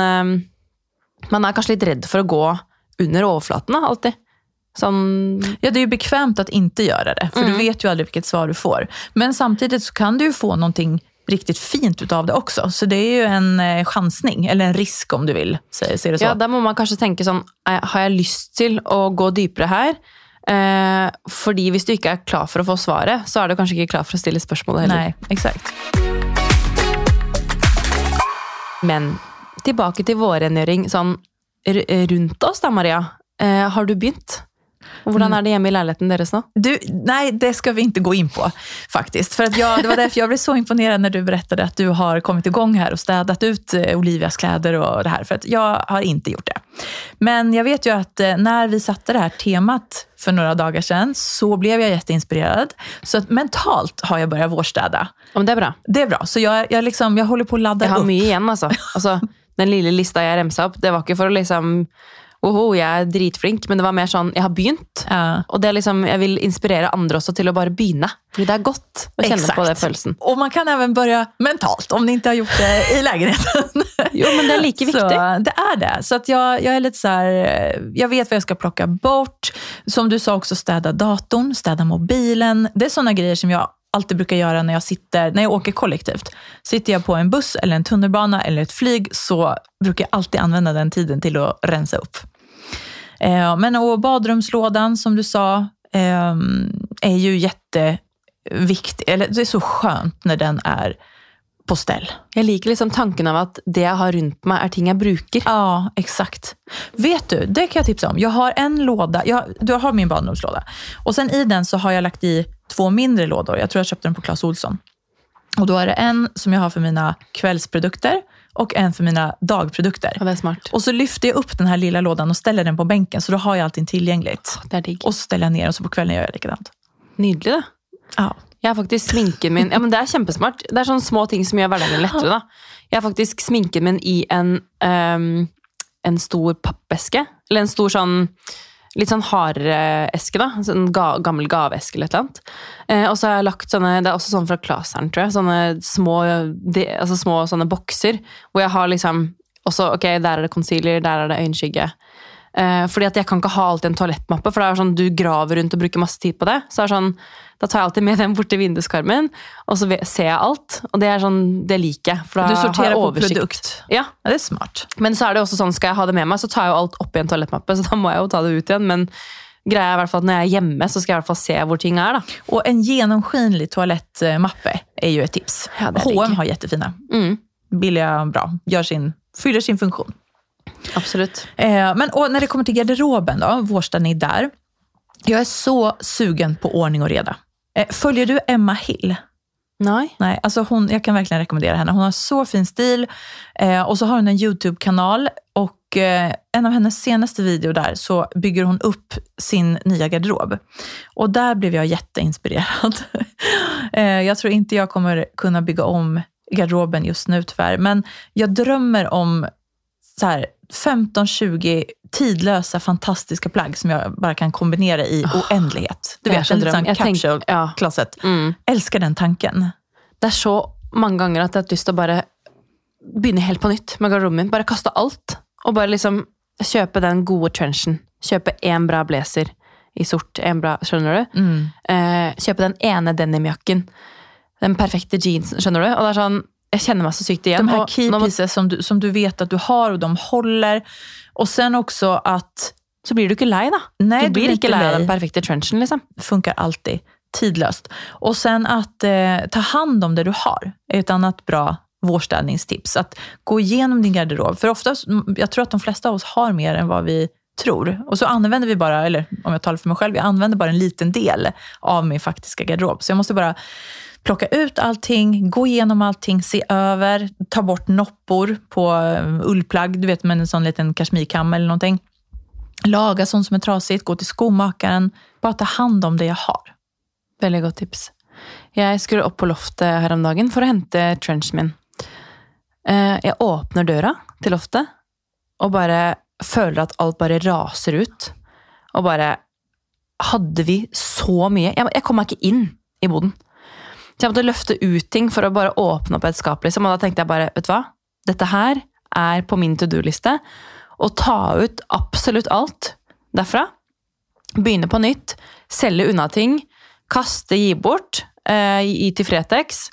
[SPEAKER 1] Man er kanskje litt redd for å gå under overflaten, da, alltid. Sånn
[SPEAKER 2] Ja, det är ju bekvämt att inte göra det, för du
[SPEAKER 1] Mm.
[SPEAKER 2] vet ju aldrig vilket svar du får. Men samtidigt så kan du ju få någonting riktigt fint utav det också. Så det är ju en eh, chansning, eller en risk om du vill, se, se det så.
[SPEAKER 1] Ja, der må man kanskje tenke sånn "Eh, Har jeg lyst til å gå dypere her? Eh, fordi hvis du ikke er klar for å få svaret, så er du kanskje ikke klar for å stille spørsmålet heller.
[SPEAKER 2] Nej, exakt.
[SPEAKER 1] Men tilbake til vårrengjøring sånn rundt oss da, Maria. Eh, har du begynt? Hvordan er det hjemme i leiligheten deres nå?
[SPEAKER 2] Du, nej, det skal vi ikke gå inn på faktiskt. För att jag, det var därför jag blev så imponerad når du berättade at du har kommet igång her og städat ut eh, Olivias kläder och det här. För att jag har ikke gjort det. Men jeg vet jo at når vi satte det här temat for noen dagar siden, så ble jeg jätteinspirerad. Så mentalt har jeg börjat vårstäda.
[SPEAKER 1] Ja, det er bra.
[SPEAKER 2] Det er bra. Så jeg, jeg, liksom, jeg håller på att ladda
[SPEAKER 1] Jeg har mye igjen, altså. altså. Den lille lista jeg remsa opp, det var ikke for å liksom Oho, jeg er dritflink, men det var mer sånn Jeg har begynt.
[SPEAKER 2] Ja.
[SPEAKER 1] Og det er liksom, jeg vil inspirere andre også til å bare begynne. Fordi det er godt å kjenne på den følelsen.
[SPEAKER 2] Og man kan even begynne mentalt om ni ikke har gjort det i leiligheten. (laughs)
[SPEAKER 1] Jo, men det er like viktig.
[SPEAKER 2] Så det er det. Så jeg, jeg, jag är lite så här, eh, vet hva jeg skal plocka bort. Som du sa også, städa datorn, städa mobilen. Det er sånne grejer som jeg alltid brukar göra när jag sitter, när jag åker kollektivt. Sitter jeg på en buss eller en tunnelbana eller et flyg så brukar jeg alltid använda den tiden til å rense upp. Eh, men och badrumslådan som du sa er är ju jätteviktig. Eller det är så skönt när den är på stell.
[SPEAKER 1] Jeg liker liksom tanken av at det jeg har rundt meg, er ting jeg bruker.
[SPEAKER 2] Ja, exakt. Vet du, det kan jeg tipsa om. Jeg har en låda, Jeg, du har min badrumslåda. Og sen i den så har jeg lagt i två mindre lådor. Jeg tror jeg kjøpte den på Claes Olsson. Og da er det en som jeg har for mine kvällsprodukter och en för mina dagprodukter.
[SPEAKER 1] Ja, det är smart.
[SPEAKER 2] Och så lyfter jag upp den här lilla lådan och ställer den på bänken så då har jag allting tillgängligt.
[SPEAKER 1] Det är digg.
[SPEAKER 2] Och så ställer jag ner och så på kvällen gör jag likadant.
[SPEAKER 1] Nydelig, da.
[SPEAKER 2] Ja.
[SPEAKER 1] Jeg har faktisk sminken min Ja, men Det er kjempesmart. Det er sånne små ting som gjør hverdagen lettere. da. Jeg har faktisk sminken min i en, um, en stor pappeske. Eller en stor sånn litt sånn hardere eske, da. Sånn ga, gammel gaveeske eller et eller annet. Eh, og så har jeg lagt sånne, det er også sånn fra Klaseren, tror jeg, sånne små, de, altså små sånne bokser. Hvor jeg har liksom også, ok, der er det concealer, der er det øyenskygge. Eh, fordi at jeg kan ikke ha alltid en toalettmappe, for det er sånn, du graver rundt og bruker masse tid på det. Så det er sånn, da tar jeg alltid med den borti vinduskarmen, og så ser jeg alt. Og det er sånn, det liker jeg. For da
[SPEAKER 2] Du
[SPEAKER 1] har
[SPEAKER 2] sorterer
[SPEAKER 1] jeg
[SPEAKER 2] på produkt.
[SPEAKER 1] Ja,
[SPEAKER 2] Ja, det er smart.
[SPEAKER 1] men så er det også sånn, skal jeg ha det med meg, så tar jeg jo alt opp i en toalettmappe, så da må jeg jo ta det ut igjen. Men greia er i hvert fall at når jeg er hjemme, så skal jeg i hvert fall se hvor ting er. da.
[SPEAKER 2] Og en genomskinlig toalettmappe er jo et tips.
[SPEAKER 1] Ja,
[SPEAKER 2] H&M har kjempefine.
[SPEAKER 1] Mm,
[SPEAKER 2] Billiga, bra. Sin, fyller sin funktion.
[SPEAKER 1] Absolutt.
[SPEAKER 2] Eh, men och när det kommer till garderoben då, vårstädning där. Jag är så sugen på ordning och reda. Eh, följer du Emma Hill?
[SPEAKER 1] Nei.
[SPEAKER 2] Nej, alltså hon, jag kan verkligen rekommendera henne. Hon har så fin stil eh, och så har hon en YouTube-kanal och eh, en av hennes senaste videor där så bygger hon upp sin nya garderob. Och där blev jag jätteinspirerad. (laughs) eh, jag tror inte jag kommer kunna bygga om garderoben just nu tyvärr, men jag drömmer om så här 15-20 tidløse, fantastiska plagg som jag bara kan kombinera i oändlighet. Du vet, en
[SPEAKER 1] drøm.
[SPEAKER 2] sån
[SPEAKER 1] Jeg
[SPEAKER 2] capsule
[SPEAKER 1] ja.
[SPEAKER 2] closet.
[SPEAKER 1] Mm.
[SPEAKER 2] Elsker den tanken.
[SPEAKER 1] Det er så mange ganger at jeg har hatt lyst til å bare begynne helt på nytt med garderoben min. Bare kaste alt. Og bare liksom kjøpe den gode trenchen. Kjøpe én bra blazer i sort. En bra, skjønner du?
[SPEAKER 2] Mm.
[SPEAKER 1] Eh, kjøpe den ene denimjakken. Den perfekte jeansen, skjønner du? Og det er sånn, Jeg kjenner meg så sykt igjen.
[SPEAKER 2] De här
[SPEAKER 1] og
[SPEAKER 2] key pieces som du, som du vet att du har och de håller. Og sen også at
[SPEAKER 1] så blir du ikke lei, da.
[SPEAKER 2] Nei,
[SPEAKER 1] du
[SPEAKER 2] du
[SPEAKER 1] blir
[SPEAKER 2] blir
[SPEAKER 1] ikke lei av den perfekte trenchen, liksom.
[SPEAKER 2] Funker alltid. Tidløst. Og sen at eh, ta hand om det du har er et annet bra vårstädningstips. Att gå gjennom din garderob. For ofte, jeg tror at de fleste av oss har mer enn hva vi tror. Og så använder vi bara, eller om jeg taler for meg selv, jeg använder bare en liten del av min faktiske garderob. Så jeg måste bara plocka ut allting, gå igenom allting, se över, ta bort noppor på eh, ullplagg, du vet med en sån liten kashmirkam eller någonting. Laga sånt som är trasigt, gå till skomakaren, bara ta hand om det jag har.
[SPEAKER 1] Veldig godt tips. Jeg skulle opp på loftet her om dagen for å hente trenchen min. Eh, Jeg åpner døra til loftet og bare føler at alt bare raser ut. Og bare Hadde vi så mye Jeg, jeg kom meg ikke inn i boden. Så jeg måtte løfte ut ting for å bare åpne opp et skap. Liksom. Og da tenkte jeg bare, vet du hva? Dette her er på min to do-liste. Å ta ut absolutt alt derfra. Begynne på nytt. Selge unna ting. Kaste, gi bort. Eh, gi til Fretex.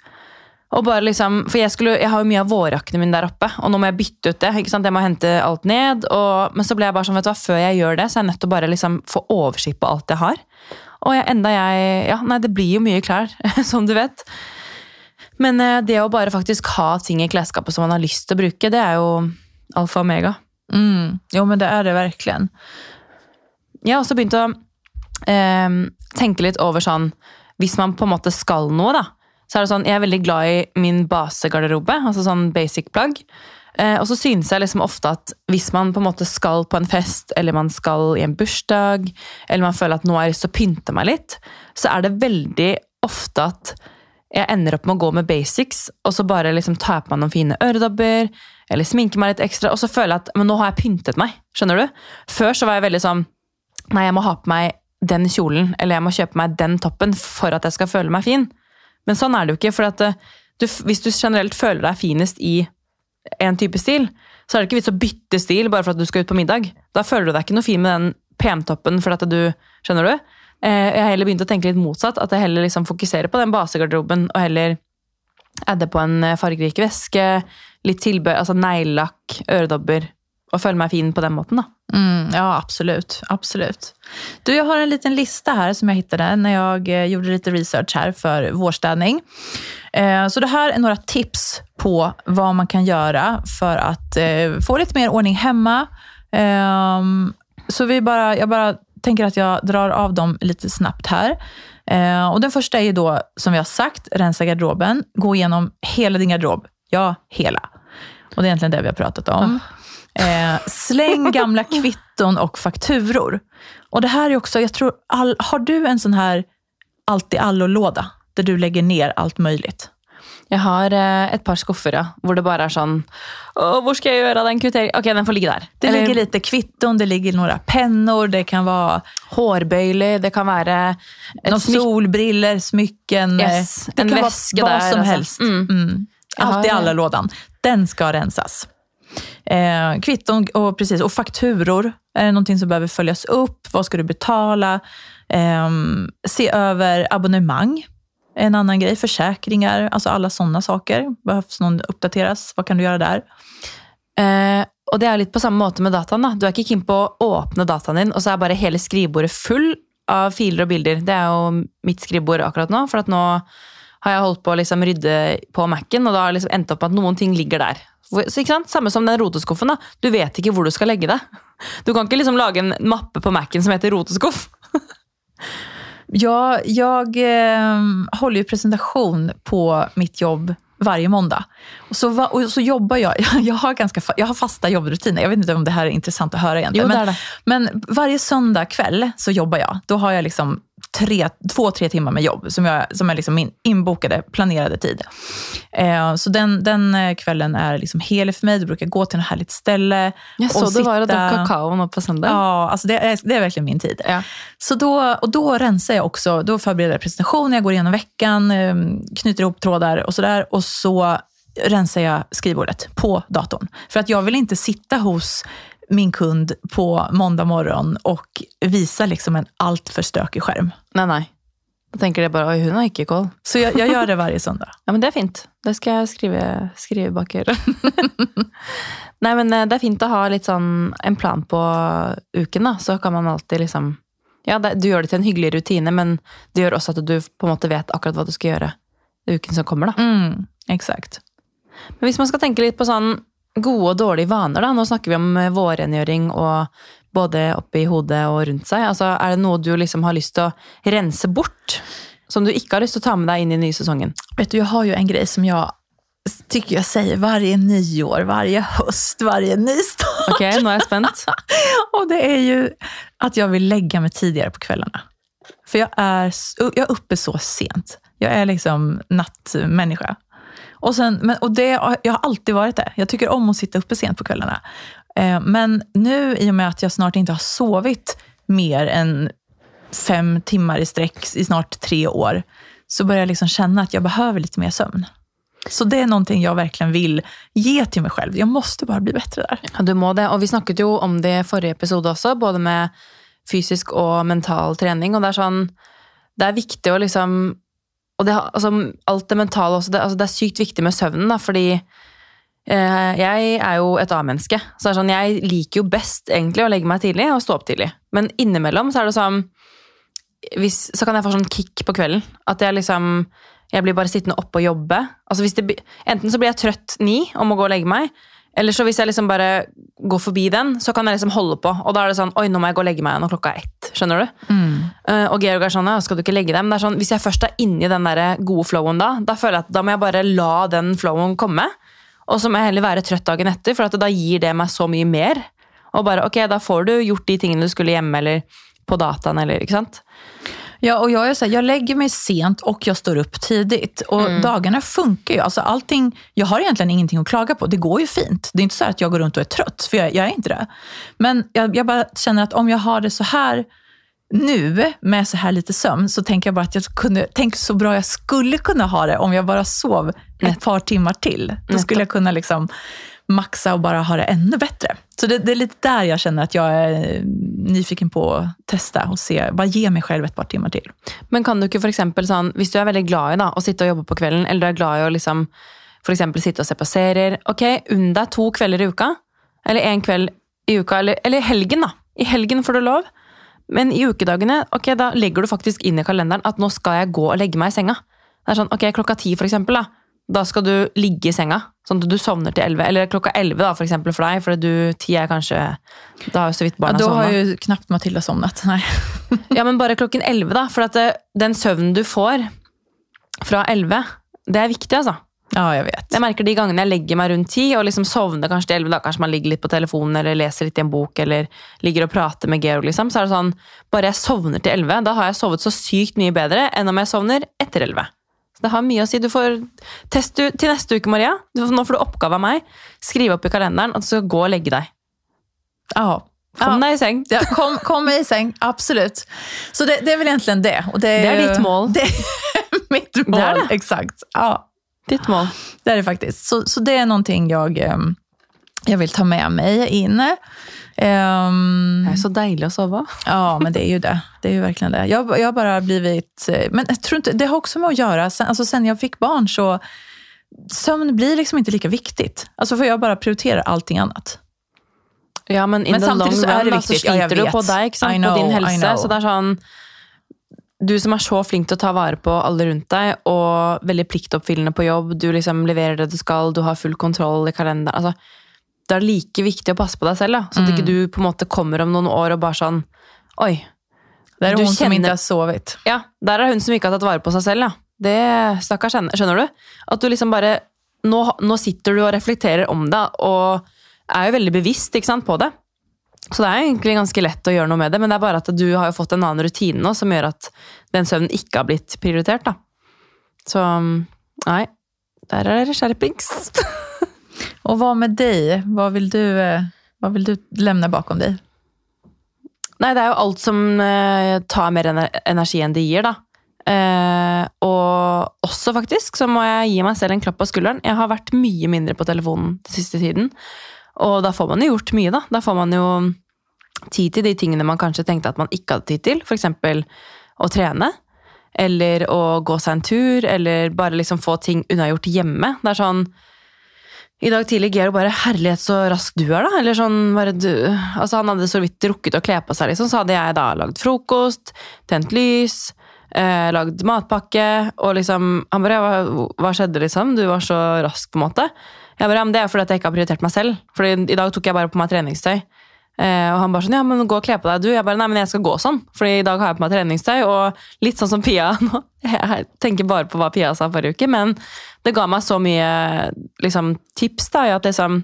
[SPEAKER 1] Og bare liksom, for jeg, skulle, jeg har jo mye av vårjakkene mine der oppe, og nå må jeg bytte ut det. ikke sant? Jeg må hente alt ned. Og, men så ble jeg bare sånn, vet du hva, før jeg gjør det, så er jeg nødt til å bare liksom få oversikt på alt jeg har. Og jeg, enda jeg Ja, nei, det blir jo mye klær, (laughs) som du vet. Men eh, det å bare faktisk ha ting i klesskapet som man har lyst til å bruke, det er jo alfa og omega.
[SPEAKER 2] Mm. Jo, men det er det virkelig.
[SPEAKER 1] Jeg har også begynt å eh, tenke litt over sånn Hvis man på en måte skal noe, da, så er det sånn Jeg er veldig glad i min basegarderobe, altså sånn basic plagg. Eh, og så synes jeg liksom ofte at hvis man på en måte skal på en fest, eller man skal i en bursdag, eller man føler at nå har jeg lyst til å pynte meg litt, så er det veldig ofte at jeg ender opp med å gå med basics, og så bare liksom jeg på meg noen fine øredobber, eller sminker meg litt ekstra, og så føler jeg at men nå har jeg pyntet meg. Skjønner du? Før så var jeg veldig sånn Nei, jeg må ha på meg den kjolen, eller jeg må kjøpe meg den toppen for at jeg skal føle meg fin. Men sånn er det jo ikke. for at eh, du, Hvis du generelt føler deg finest i en type stil, så er det ikke vits å bytte stil bare for at du skal ut på middag. Da føler du deg ikke noe fin med den pentoppen. for at du, Skjønner du? Eh, Jeg har heller begynt å tenke litt motsatt. At jeg heller liksom fokuserer på den basegarderoben og heller adder på en eh, fargerik veske, litt tilbøy altså neglelakk, øredobber og føle meg fin på den måten. da.
[SPEAKER 2] Mm, ja, absolut. absolut. Du, jag har en liten lista här som jag hittade när jag eh, gjorde lite research här för vårstädning. Eh, så det här är några tips på vad man kan göra för att eh, få lite mer ordning hemma. Ehm, så vi bara, jag bara tänker att jag drar av dem lite snabbt här. Eh, och den första är jo då, som vi har sagt, rensa garderoben. Gå igenom hela din garderob. Ja, hela. Och det är egentligen det vi har pratat om. Eh, släng gamla (laughs) kvitton och fakturor. Och det här är också, jag tror, all, har du en sån här allt i allo-låda? Där du lägger ner allt möjligt?
[SPEAKER 1] Jeg har eh, et par skuffer ja, hvor det bare er sånn hvor skal jeg gjøre den kvitteringen? Ok, den får ligge der.
[SPEAKER 2] Det ligger lite kvitton, det ligger några pennor, det kan vara
[SPEAKER 1] hårbøyler, det kan være et
[SPEAKER 2] någon solbriller, smycken. eh,
[SPEAKER 1] Yes,
[SPEAKER 2] det
[SPEAKER 1] en
[SPEAKER 2] kan vad
[SPEAKER 1] där,
[SPEAKER 2] som
[SPEAKER 1] alltså.
[SPEAKER 2] helst.
[SPEAKER 1] Mm.
[SPEAKER 2] Mm.
[SPEAKER 1] Jag
[SPEAKER 2] Allt i
[SPEAKER 1] det.
[SPEAKER 2] alla-lådan. Den ska rensas. Eh, kvitton och, precis, och fakturor. Är det någonting som behöver följas upp? Vad ska du betala? Eh, se över abonnemang. En annan grej. Försäkringar. Alltså alla sådana saker. Behövs någon uppdateras? Vad kan du göra där?
[SPEAKER 1] Eh, og det er litt på samme måte med dataen. da. Du er ikke keen på å åpne dataen din, og så er bare hele skrivebordet full av filer og bilder. Det er jo mitt skrivebord akkurat nå, for at nå har jeg holdt på å liksom rydde på Mac-en, og da har liksom endt opp med at noen ting ligger der. Ikke? Samme som den roteskuffen. da. Du vet ikke hvor du skal legge det. Du kan ikke liksom lage en mappe på Mac-en som heter roteskuff. (laughs)
[SPEAKER 2] Ja, jeg eh, holder jo presentation på mitt jobb varje måndag. Och så, va- så jobber jeg, (laughs) jeg har, ganska, jag har fasta jobbrutiner. Jag vet inte om det här är intressant att höra egentligen.
[SPEAKER 1] Jo, det
[SPEAKER 2] men,
[SPEAKER 1] är det.
[SPEAKER 2] men varje söndag kväll så jobber jeg. Da har jeg liksom tre, två, tre timmar med jobb som, jag, som är liksom min inbokade, planerade tid. Eh, så den, den eh, kvällen är liksom helig för mig. Då brukar jag gå till något härligt ställe.
[SPEAKER 1] Jag såg
[SPEAKER 2] och
[SPEAKER 1] du var
[SPEAKER 2] sitta-
[SPEAKER 1] drakk kakao på söndag.
[SPEAKER 2] Ja, alltså det, är, det är verkligen min tid.
[SPEAKER 1] Ja.
[SPEAKER 2] Så då, och då rensar jag också, då förbereder jag presentation, jag går igenom veckan, eh, knyter ihop trådar och sådär. Och så rensar jag skrivbordet på datorn. För att jag vill inte sitta hos min kund på måndag morgon och visa liksom en alltför stökig skärm.
[SPEAKER 1] Nei, nei. Da tenker de bare oi, hun har ikke koll.
[SPEAKER 2] Så jag, jag gör det varje söndag.
[SPEAKER 1] Ja, men det er fint. Det skal jeg skrive, skrive bak øret. (laughs) Nei, men eh, det er fint å ha litt sånn en plan på uken, da. Så kan man alltid liksom Ja, det, du gjør det til en hyggelig rutine, men det gjør også at du på en måte vet akkurat hva du skal gjøre uken som kommer, da.
[SPEAKER 2] Mm, exakt.
[SPEAKER 1] Men hvis man skal tenke litt på sånn gode og dårlige vaner, da. Nå snakker vi om eh, vårrengjøring og både oppi hodet og rundt seg. Altså, er det noe du liksom har lyst til å rense bort? Som du ikke har lyst til å ta med deg inn i nye sesongen?
[SPEAKER 2] Vet du, Jeg har jo en greie som jeg tycker jag säger varje nyår, varje høst, varje nystart.
[SPEAKER 1] Ok, nå er jeg spent. (laughs)
[SPEAKER 2] Och det är ju att jag vill lägga mig tidigare på kvällarna. För jag är, s- jag är uppe så sent. Jag är liksom nattmänniska. Och, sen, men, och det, jag har alltid varit det. Jag tycker om att sitta uppe sent på kvällarna. Eh, men nu, i och med att jag snart inte har sovit mer än fem timmar i sträck i snart tre år, så börjar jag liksom känna att jag behöver lite mer sömn. Så det är någonting jag verkligen vill ge till mig själv. Jag måste bara bli bättre där.
[SPEAKER 1] Ja, du må det. Og vi snakket jo om det i forrige episode også, både med fysisk og mental trening. Og det er sånn Det er viktig å liksom Og det, altså, alt det mentale også. Det, altså, det er sykt viktig med søvnen, da, fordi eh, jeg er jo et A-menneske. Så det er sånn, jeg liker jo best egentlig å legge meg tidlig og stå opp tidlig. Men innimellom så er det sånn hvis, Så kan jeg få sånn kick på kvelden. At jeg liksom jeg blir bare sittende oppe og jobbe. Altså det, enten så blir jeg trøtt ni og må gå og legge meg, eller så hvis jeg liksom bare går forbi den, så kan jeg liksom holde på. Og da er det sånn Oi, nå må jeg gå og legge meg når klokka er ett. Skjønner du? Eh, og Georg er sånn ja, skal du ikke legge deg? Men det er sånn, hvis jeg først er inni den der gode flowen da, da føler jeg at da må jeg bare la den flowen komme. Og så må jeg heller være trøtt dagen etter, for da gir det meg så mye mer. Og bare ok, da får du gjort de tingene du skulle hjemme, eller på dataen, eller ikke sant?
[SPEAKER 2] Ja, och jag, är så här, jag lägger mig sent och jag står upp tidigt. Och Dagarna funkar ju. Alltså allting, jag har egentligen ingenting att klaga på. Det går ju fint. Det är inte så att jag går runt och är trött, för jag, jag är inte det. Men jag, jag bara känner att om jag har det så här nu, med så här lite sömn, så tänker jag bara att jag kunde, tänk så bra jag skulle kunna ha det om jag bara sov ett par timmar till. Då skulle jag kunna liksom maxa och bara ha det ännu bättre. Så det, det är lite där jag känner att jag är nyfiken på att testa och se, bara ge mig själv ett par timmar till.
[SPEAKER 1] Men kan du ikke for eksempel sånn, hvis du er veldig glad i da, å sitte og jobbe på kvelden, eller du er glad i å liksom, for eksempel sitte og se på serier, ok, unn deg to kvelder i uka, eller en kveld i uka, eller, eller helgen, da. I helgen får du lov. Men i ukedagene, ok, da legger du faktisk inn i kalenderen at nå skal jeg gå og legge meg i senga. Det er sånn, ok, Klokka ti, for eksempel, da, da skal du ligge i senga. Sånn at du sovner til elleve. Eller klokka elleve, da, for eksempel for deg. For du, ti er kanskje Da har jo så vidt barna
[SPEAKER 2] Ja, da
[SPEAKER 1] har
[SPEAKER 2] jo knapt Matilda somnat. Nej. (laughs)
[SPEAKER 1] Ja, men bare klokken elleve, da. For at det, den søvnen du får fra elleve, det er viktig, altså.
[SPEAKER 2] Ja, jeg vet.
[SPEAKER 1] Jeg merker de gangene jeg legger meg rundt ti og liksom sovner kanskje til elleve, kanskje man ligger litt på telefonen eller leser litt i en bok eller ligger og prater med Georg, liksom, så er det sånn Bare jeg sovner til elleve, da har jeg sovet så sykt mye bedre enn om jeg sovner etter elleve. Det har mye å si. Du får test du, til neste uke, Maria. Nå får du oppgave av meg. Skriv opp i kalenderen og så gå og legge deg.
[SPEAKER 2] Ja.
[SPEAKER 1] Kom
[SPEAKER 2] Ja.
[SPEAKER 1] deg i seng.
[SPEAKER 2] Ja, kom, kom i seng, absolutt. Så det, det er vel egentlig det. Det,
[SPEAKER 1] Det
[SPEAKER 2] er
[SPEAKER 1] ditt mål. (laughs)
[SPEAKER 2] Det er mitt mål,
[SPEAKER 1] Det är det.
[SPEAKER 2] exakt. Ja,
[SPEAKER 1] Ditt mål.
[SPEAKER 2] det er det faktisk. Så, så det er någonting jeg ehm, jag vill ta med mig in. Um,
[SPEAKER 1] Det er så deilig å sove.
[SPEAKER 2] Ja, men det är ju det. Det är ju verkligen det. Jag, jag har bara blivit... Men jag tror inte, det har också med att göra, sen, alltså sen jag fick barn så sömn blir liksom inte lika viktigt. Alltså för jag bara prioriterar allting annat.
[SPEAKER 1] Ja, men
[SPEAKER 2] Men
[SPEAKER 1] the
[SPEAKER 2] samtidig så er det
[SPEAKER 1] da, så
[SPEAKER 2] viktig. Ja, jeg
[SPEAKER 1] sliter du
[SPEAKER 2] vet.
[SPEAKER 1] på deg, ikke?
[SPEAKER 2] Know,
[SPEAKER 1] på din helse. Så det er sånn Du som er så flink til å ta vare på alle rundt deg, og veldig pliktoppfyllende på jobb, du liksom leverer det du skal, du har full kontroll i kalenderen altså, Det er like viktig å passe på deg selv, da, så at
[SPEAKER 2] Mm.
[SPEAKER 1] ikke du på en måte kommer om noen år og bare sånn Oi.
[SPEAKER 2] Det er
[SPEAKER 1] hun
[SPEAKER 2] kjenner, som ikke har sovet.
[SPEAKER 1] Ja, der er hun som ikke har tatt vare på seg selv, da. Det stakkars henne. Skjønner du? At du liksom bare nå, nå sitter du og reflekterer om det, og er jo veldig bevisst ikke sant, på det. Så det er egentlig ganske lett å gjøre noe med det, men det er bare at du har jo fått en annen rutine nå som gjør at den søvnen ikke har blitt prioritert. da. Så nei, der er det skjerpings. (laughs)
[SPEAKER 2] Och vad med dig? Vad vill du, eh, vad vill du lämna bakom deg?
[SPEAKER 1] Nei, det er jo alt som eh, tar mer energi enn det gir, da. Eh, og også, faktisk, så må jeg gi meg selv en klapp på skulderen. Jeg har vært mye mindre på telefonen den siste tiden. Og da får man jo gjort mye, da. Da får man jo tid til de tingene man kanskje tenkte at man ikke hadde tid til. F.eks. å trene. Eller å gå seg en tur, eller bare liksom få ting unnagjort hjemme. Det er sånn i dag tidlig Georg bare 'herlighet, så rask du er', da. Eller sånn bare du Altså, han hadde så vidt rukket å kle på seg, liksom. Så hadde jeg da lagd frokost, tent lys, eh, lagd matpakke, og liksom Han bare hva, 'Hva skjedde, liksom? Du var så rask', på en måte. Jeg bare, ja, men Det er fordi jeg ikke har prioritert meg selv. For i dag tok jeg bare på meg treningstøy. Eh, og han bare sånn, ja, men gå og kle på deg, du. Jeg bare, nei, men jeg skal gå sånn. Fordi i dag har jeg på meg treningstøy, og litt sånn som Pia (laughs) nå. Jeg tenker bare på hva Pia sa forrige uke, men det ga meg så mye liksom, tips, da, at liksom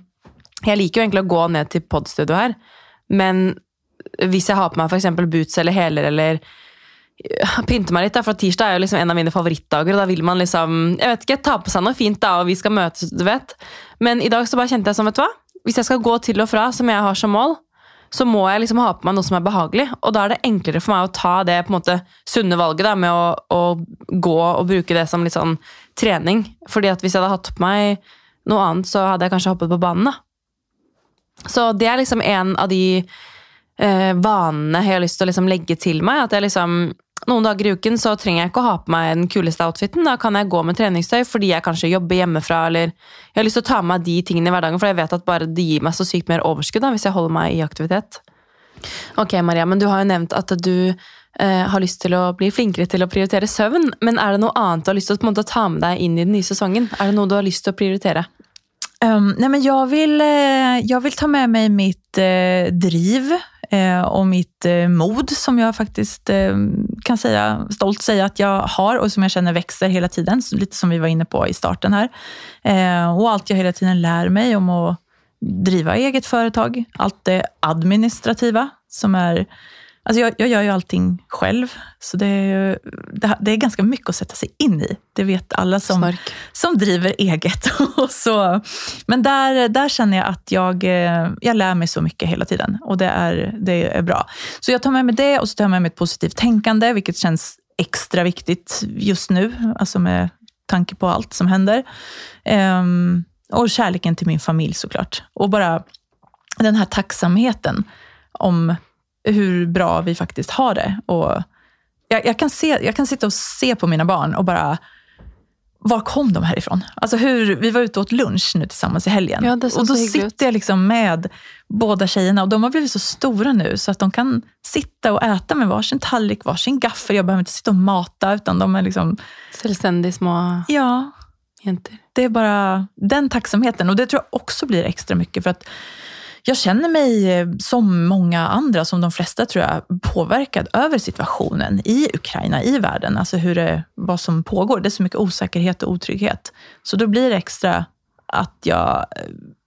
[SPEAKER 1] Jeg liker jo egentlig å gå ned til podstudio her, men hvis jeg har på meg f.eks. boots eller hæler eller pynte meg litt, da, for tirsdag er jo liksom en av mine favorittdager, og da vil man liksom jeg vet ikke, ta på seg noe fint, da, og vi skal møtes, du vet. Men i dag så bare kjente jeg sånn, vet du hva? Hvis jeg skal gå til og fra, som jeg har som mål, så må jeg liksom ha på meg noe som er behagelig. Og da er det enklere for meg å ta det på en måte sunne valget da, med å, å gå og bruke det som litt sånn trening. Fordi at hvis jeg hadde hatt på meg noe annet, så hadde jeg kanskje hoppet på banen. da. Så det er liksom en av de eh, vanene jeg har lyst til å liksom legge til meg. At jeg liksom, noen dager i uken så trenger jeg ikke å ha på meg den kuleste outfiten. Da kan jeg gå med treningstøy fordi jeg kanskje jobber hjemmefra. eller Jeg har lyst til å ta med meg de tingene i hverdagen, for jeg vet at bare det gir meg så sykt mer overskudd da, hvis jeg holder meg i aktivitet. Ok, Maria, men du har jo nevnt at du eh, har lyst til å bli flinkere til å prioritere søvn. Men er det noe annet du har lyst til å måte, ta med deg inn i den nye sesongen? Er det noe du har lyst til å prioritere?
[SPEAKER 2] Um, nei, men jeg vil, jeg vil ta med meg mitt eh, driv eh, och mitt eh, mod som jag faktiskt eh, kan säga, stolt säga att jag har och som jag känner växer hela tiden. Lite som vi var inne på i starten här. Eh, och allt jag hela tiden lär mig om att driva eget företag. Allt det administrativa som är Alltså jag, jag gör ju allting själv, så det är, ju- det, det är ganska mycket att sätta sig in i. Det vet alla som, som driver eget. (laughs) Och så. Men där, där känner jag att jag, eh, jag lär mig så mycket hela tiden och det är, det är bra. Så jag tar med mig det och så tar jag med mig ett positivt tänkande, vilket känns extra viktigt just nu, alltså med tanke på allt som händer. Ehm, och kärleken till min familj såklart. Och bara den här tacksamheten om hur bra vi faktiskt har det. Och jag, jag, kan se, jag kan sitta och se på mina barn och bara var kom de härifrån? Alltså hur, vi var ute och åt lunch nu tillsammans i helgen.
[SPEAKER 1] Ja,
[SPEAKER 2] och då sitter jag liksom med båda tjejerna och de har blivit så stora nu så att de kan sitta och äta med varsin tallrik, varsin gaffel. Jag behöver inte sitta och mata utan de är liksom,
[SPEAKER 1] Självständiga små
[SPEAKER 2] ja,
[SPEAKER 1] jenter.
[SPEAKER 2] det är bara den tacksamheten. Och det tror jag också blir extra mycket för att jag känner mig eh, som många andra, som de flesta tror jag, påverkad över situationen i Ukraina, i världen. Alltså hur det, vad som pågår. Det är så mycket osäkerhet och otrygghet. Så då blir det extra att jag,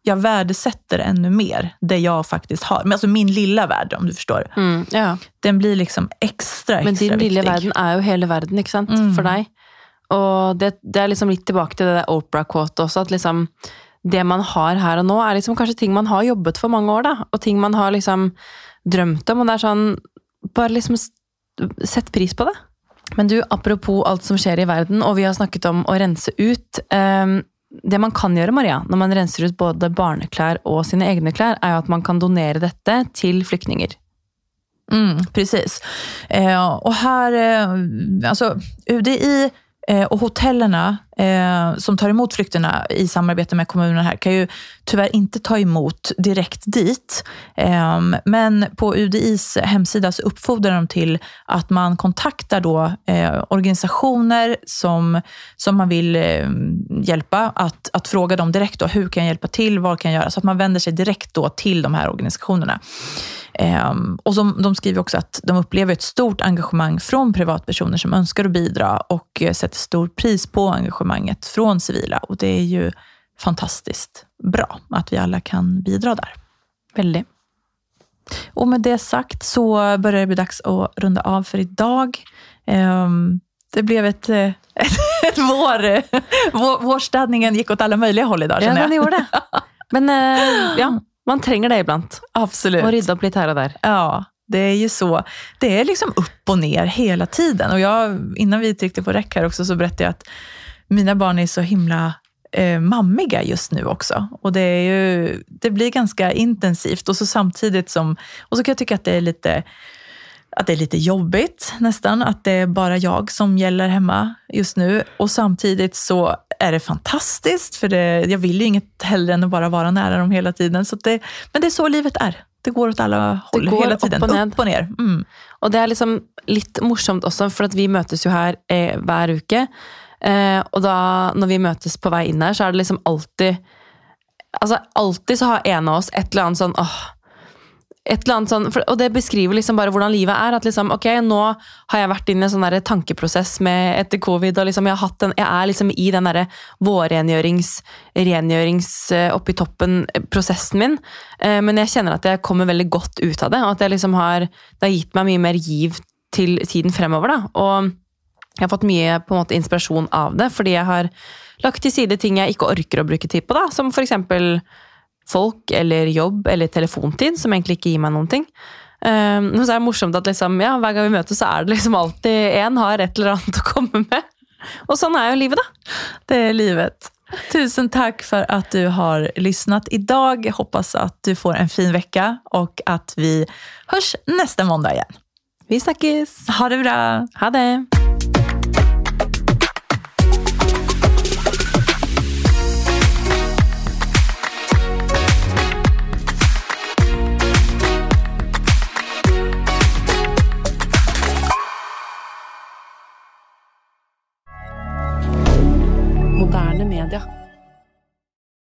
[SPEAKER 2] jag värdesätter ännu mer det jag faktiskt har. Men alltså min lilla värld, om du förstår.
[SPEAKER 1] Mm, ja.
[SPEAKER 2] Den blir liksom extra, extra
[SPEAKER 1] Men din lille
[SPEAKER 2] viktig.
[SPEAKER 1] verden er jo hele verden, ikke sant?
[SPEAKER 2] Mm.
[SPEAKER 1] For deg. Og det, det er liksom litt tilbake til det der Opera-quote også, at liksom det man har her og nå, er liksom kanskje ting man har jobbet for mange år, da. Og ting man har liksom drømt om. Og det er sånn Bare liksom sett pris på det. Men du, apropos alt som skjer i verden, og vi har snakket om å rense ut. Eh, det man kan gjøre, Maria, når man renser ut både barneklær og sine egne klær, er jo at man kan donere dette til flyktninger.
[SPEAKER 2] Mm, precis. Eh, og her eh, altså, UDI eh, og hotellerna eh, som tar emot flykterna i samarbete med kommunen här kan ju tyvärr inte ta emot direkt dit. Eh, men på UDIs hemsida så uppfordrar de till att man kontaktar då eh, organisationer som, som man vill eh, hjälpa, att, att fråga dem direkt hur kan jag hjälpa till, vad kan jag göra? Så att man vänder sig direkt då till de här organisationerna. Ehm, och som, de skriver också att de upplever ett stort engagemang från privatpersoner som önskar att bidra och eh, sätter stor pris på engagemanget från civila. Och det är ju fantastiskt bra att vi alla kan bidra där.
[SPEAKER 1] Veldig.
[SPEAKER 2] Och med det sagt så börjar det bli dags att runda av för idag. Ehm, det blev ett, eh, ett, (laughs) ett vår... vår vårstädningen gick åt alla möjliga håll idag,
[SPEAKER 1] Ja,
[SPEAKER 2] känner
[SPEAKER 1] den gjorde det. (laughs) Men eh, ja, man trenger det ibland.
[SPEAKER 2] Absolut.
[SPEAKER 1] Och rydda upp lite här och där.
[SPEAKER 2] Ja, det är ju så. Det är liksom upp och ner hela tiden. Och jag, innan vi tryckte på räck här också så berättade jag att mina barn är så himla eh, mammiga just nu också. Och det, är ju, det blir ganska intensivt. Och så samtidigt som, och så kan jag tycka att det är lite att det är lite jobbigt nästan, att det är bara jag som gäller hemma just nu. Och samtidigt så är det fantastiskt, för det, jag vill ju inget hellre än att bara vara nära dem hela tiden. Så det, men det är så livet är. Det går åt alla håll
[SPEAKER 1] går
[SPEAKER 2] hela
[SPEAKER 1] opp
[SPEAKER 2] tiden.
[SPEAKER 1] og ned.
[SPEAKER 2] Upp och ner. Mm.
[SPEAKER 1] Og det er liksom litt morsomt også, for at vi møtes jo her eh, hver uke. Eh, og da, når vi møtes på vei inn her, så er det liksom alltid Altså, alltid så har en av oss et eller annet sånn åh, et eller annet sånn, for, Og det beskriver liksom bare hvordan livet er. At liksom, ok, nå har jeg vært inne i en sånn der tankeprosess med, etter covid, og liksom jeg, har hatt en, jeg er liksom i den derre vårrengjørings, rengjørings eh, oppi toppen-prosessen min. Eh, men jeg kjenner at jeg kommer veldig godt ut av det, og at jeg liksom har, det har gitt meg mye mer giv til tiden fremover. da, og jeg har fått mye på en måte inspirasjon av det, fordi jeg har lagt til side ting jeg ikke orker å bruke tid på, da, som eksempel folk eller jobb eller telefontid, som egentlig ikke gir meg noen ting. Um, så er det morsomt at liksom, ja, hver gang vi møtes, så er det liksom alltid en har et eller annet å komme med. Og sånn er jo livet, da.
[SPEAKER 2] Det er livet. Tusen takk for at du har lyssnat idag. Hoppas at du får en fin vecka og at vi hörs neste måndag igjen.
[SPEAKER 1] Vi snakkes!
[SPEAKER 2] Ha det bra!
[SPEAKER 1] Ha det!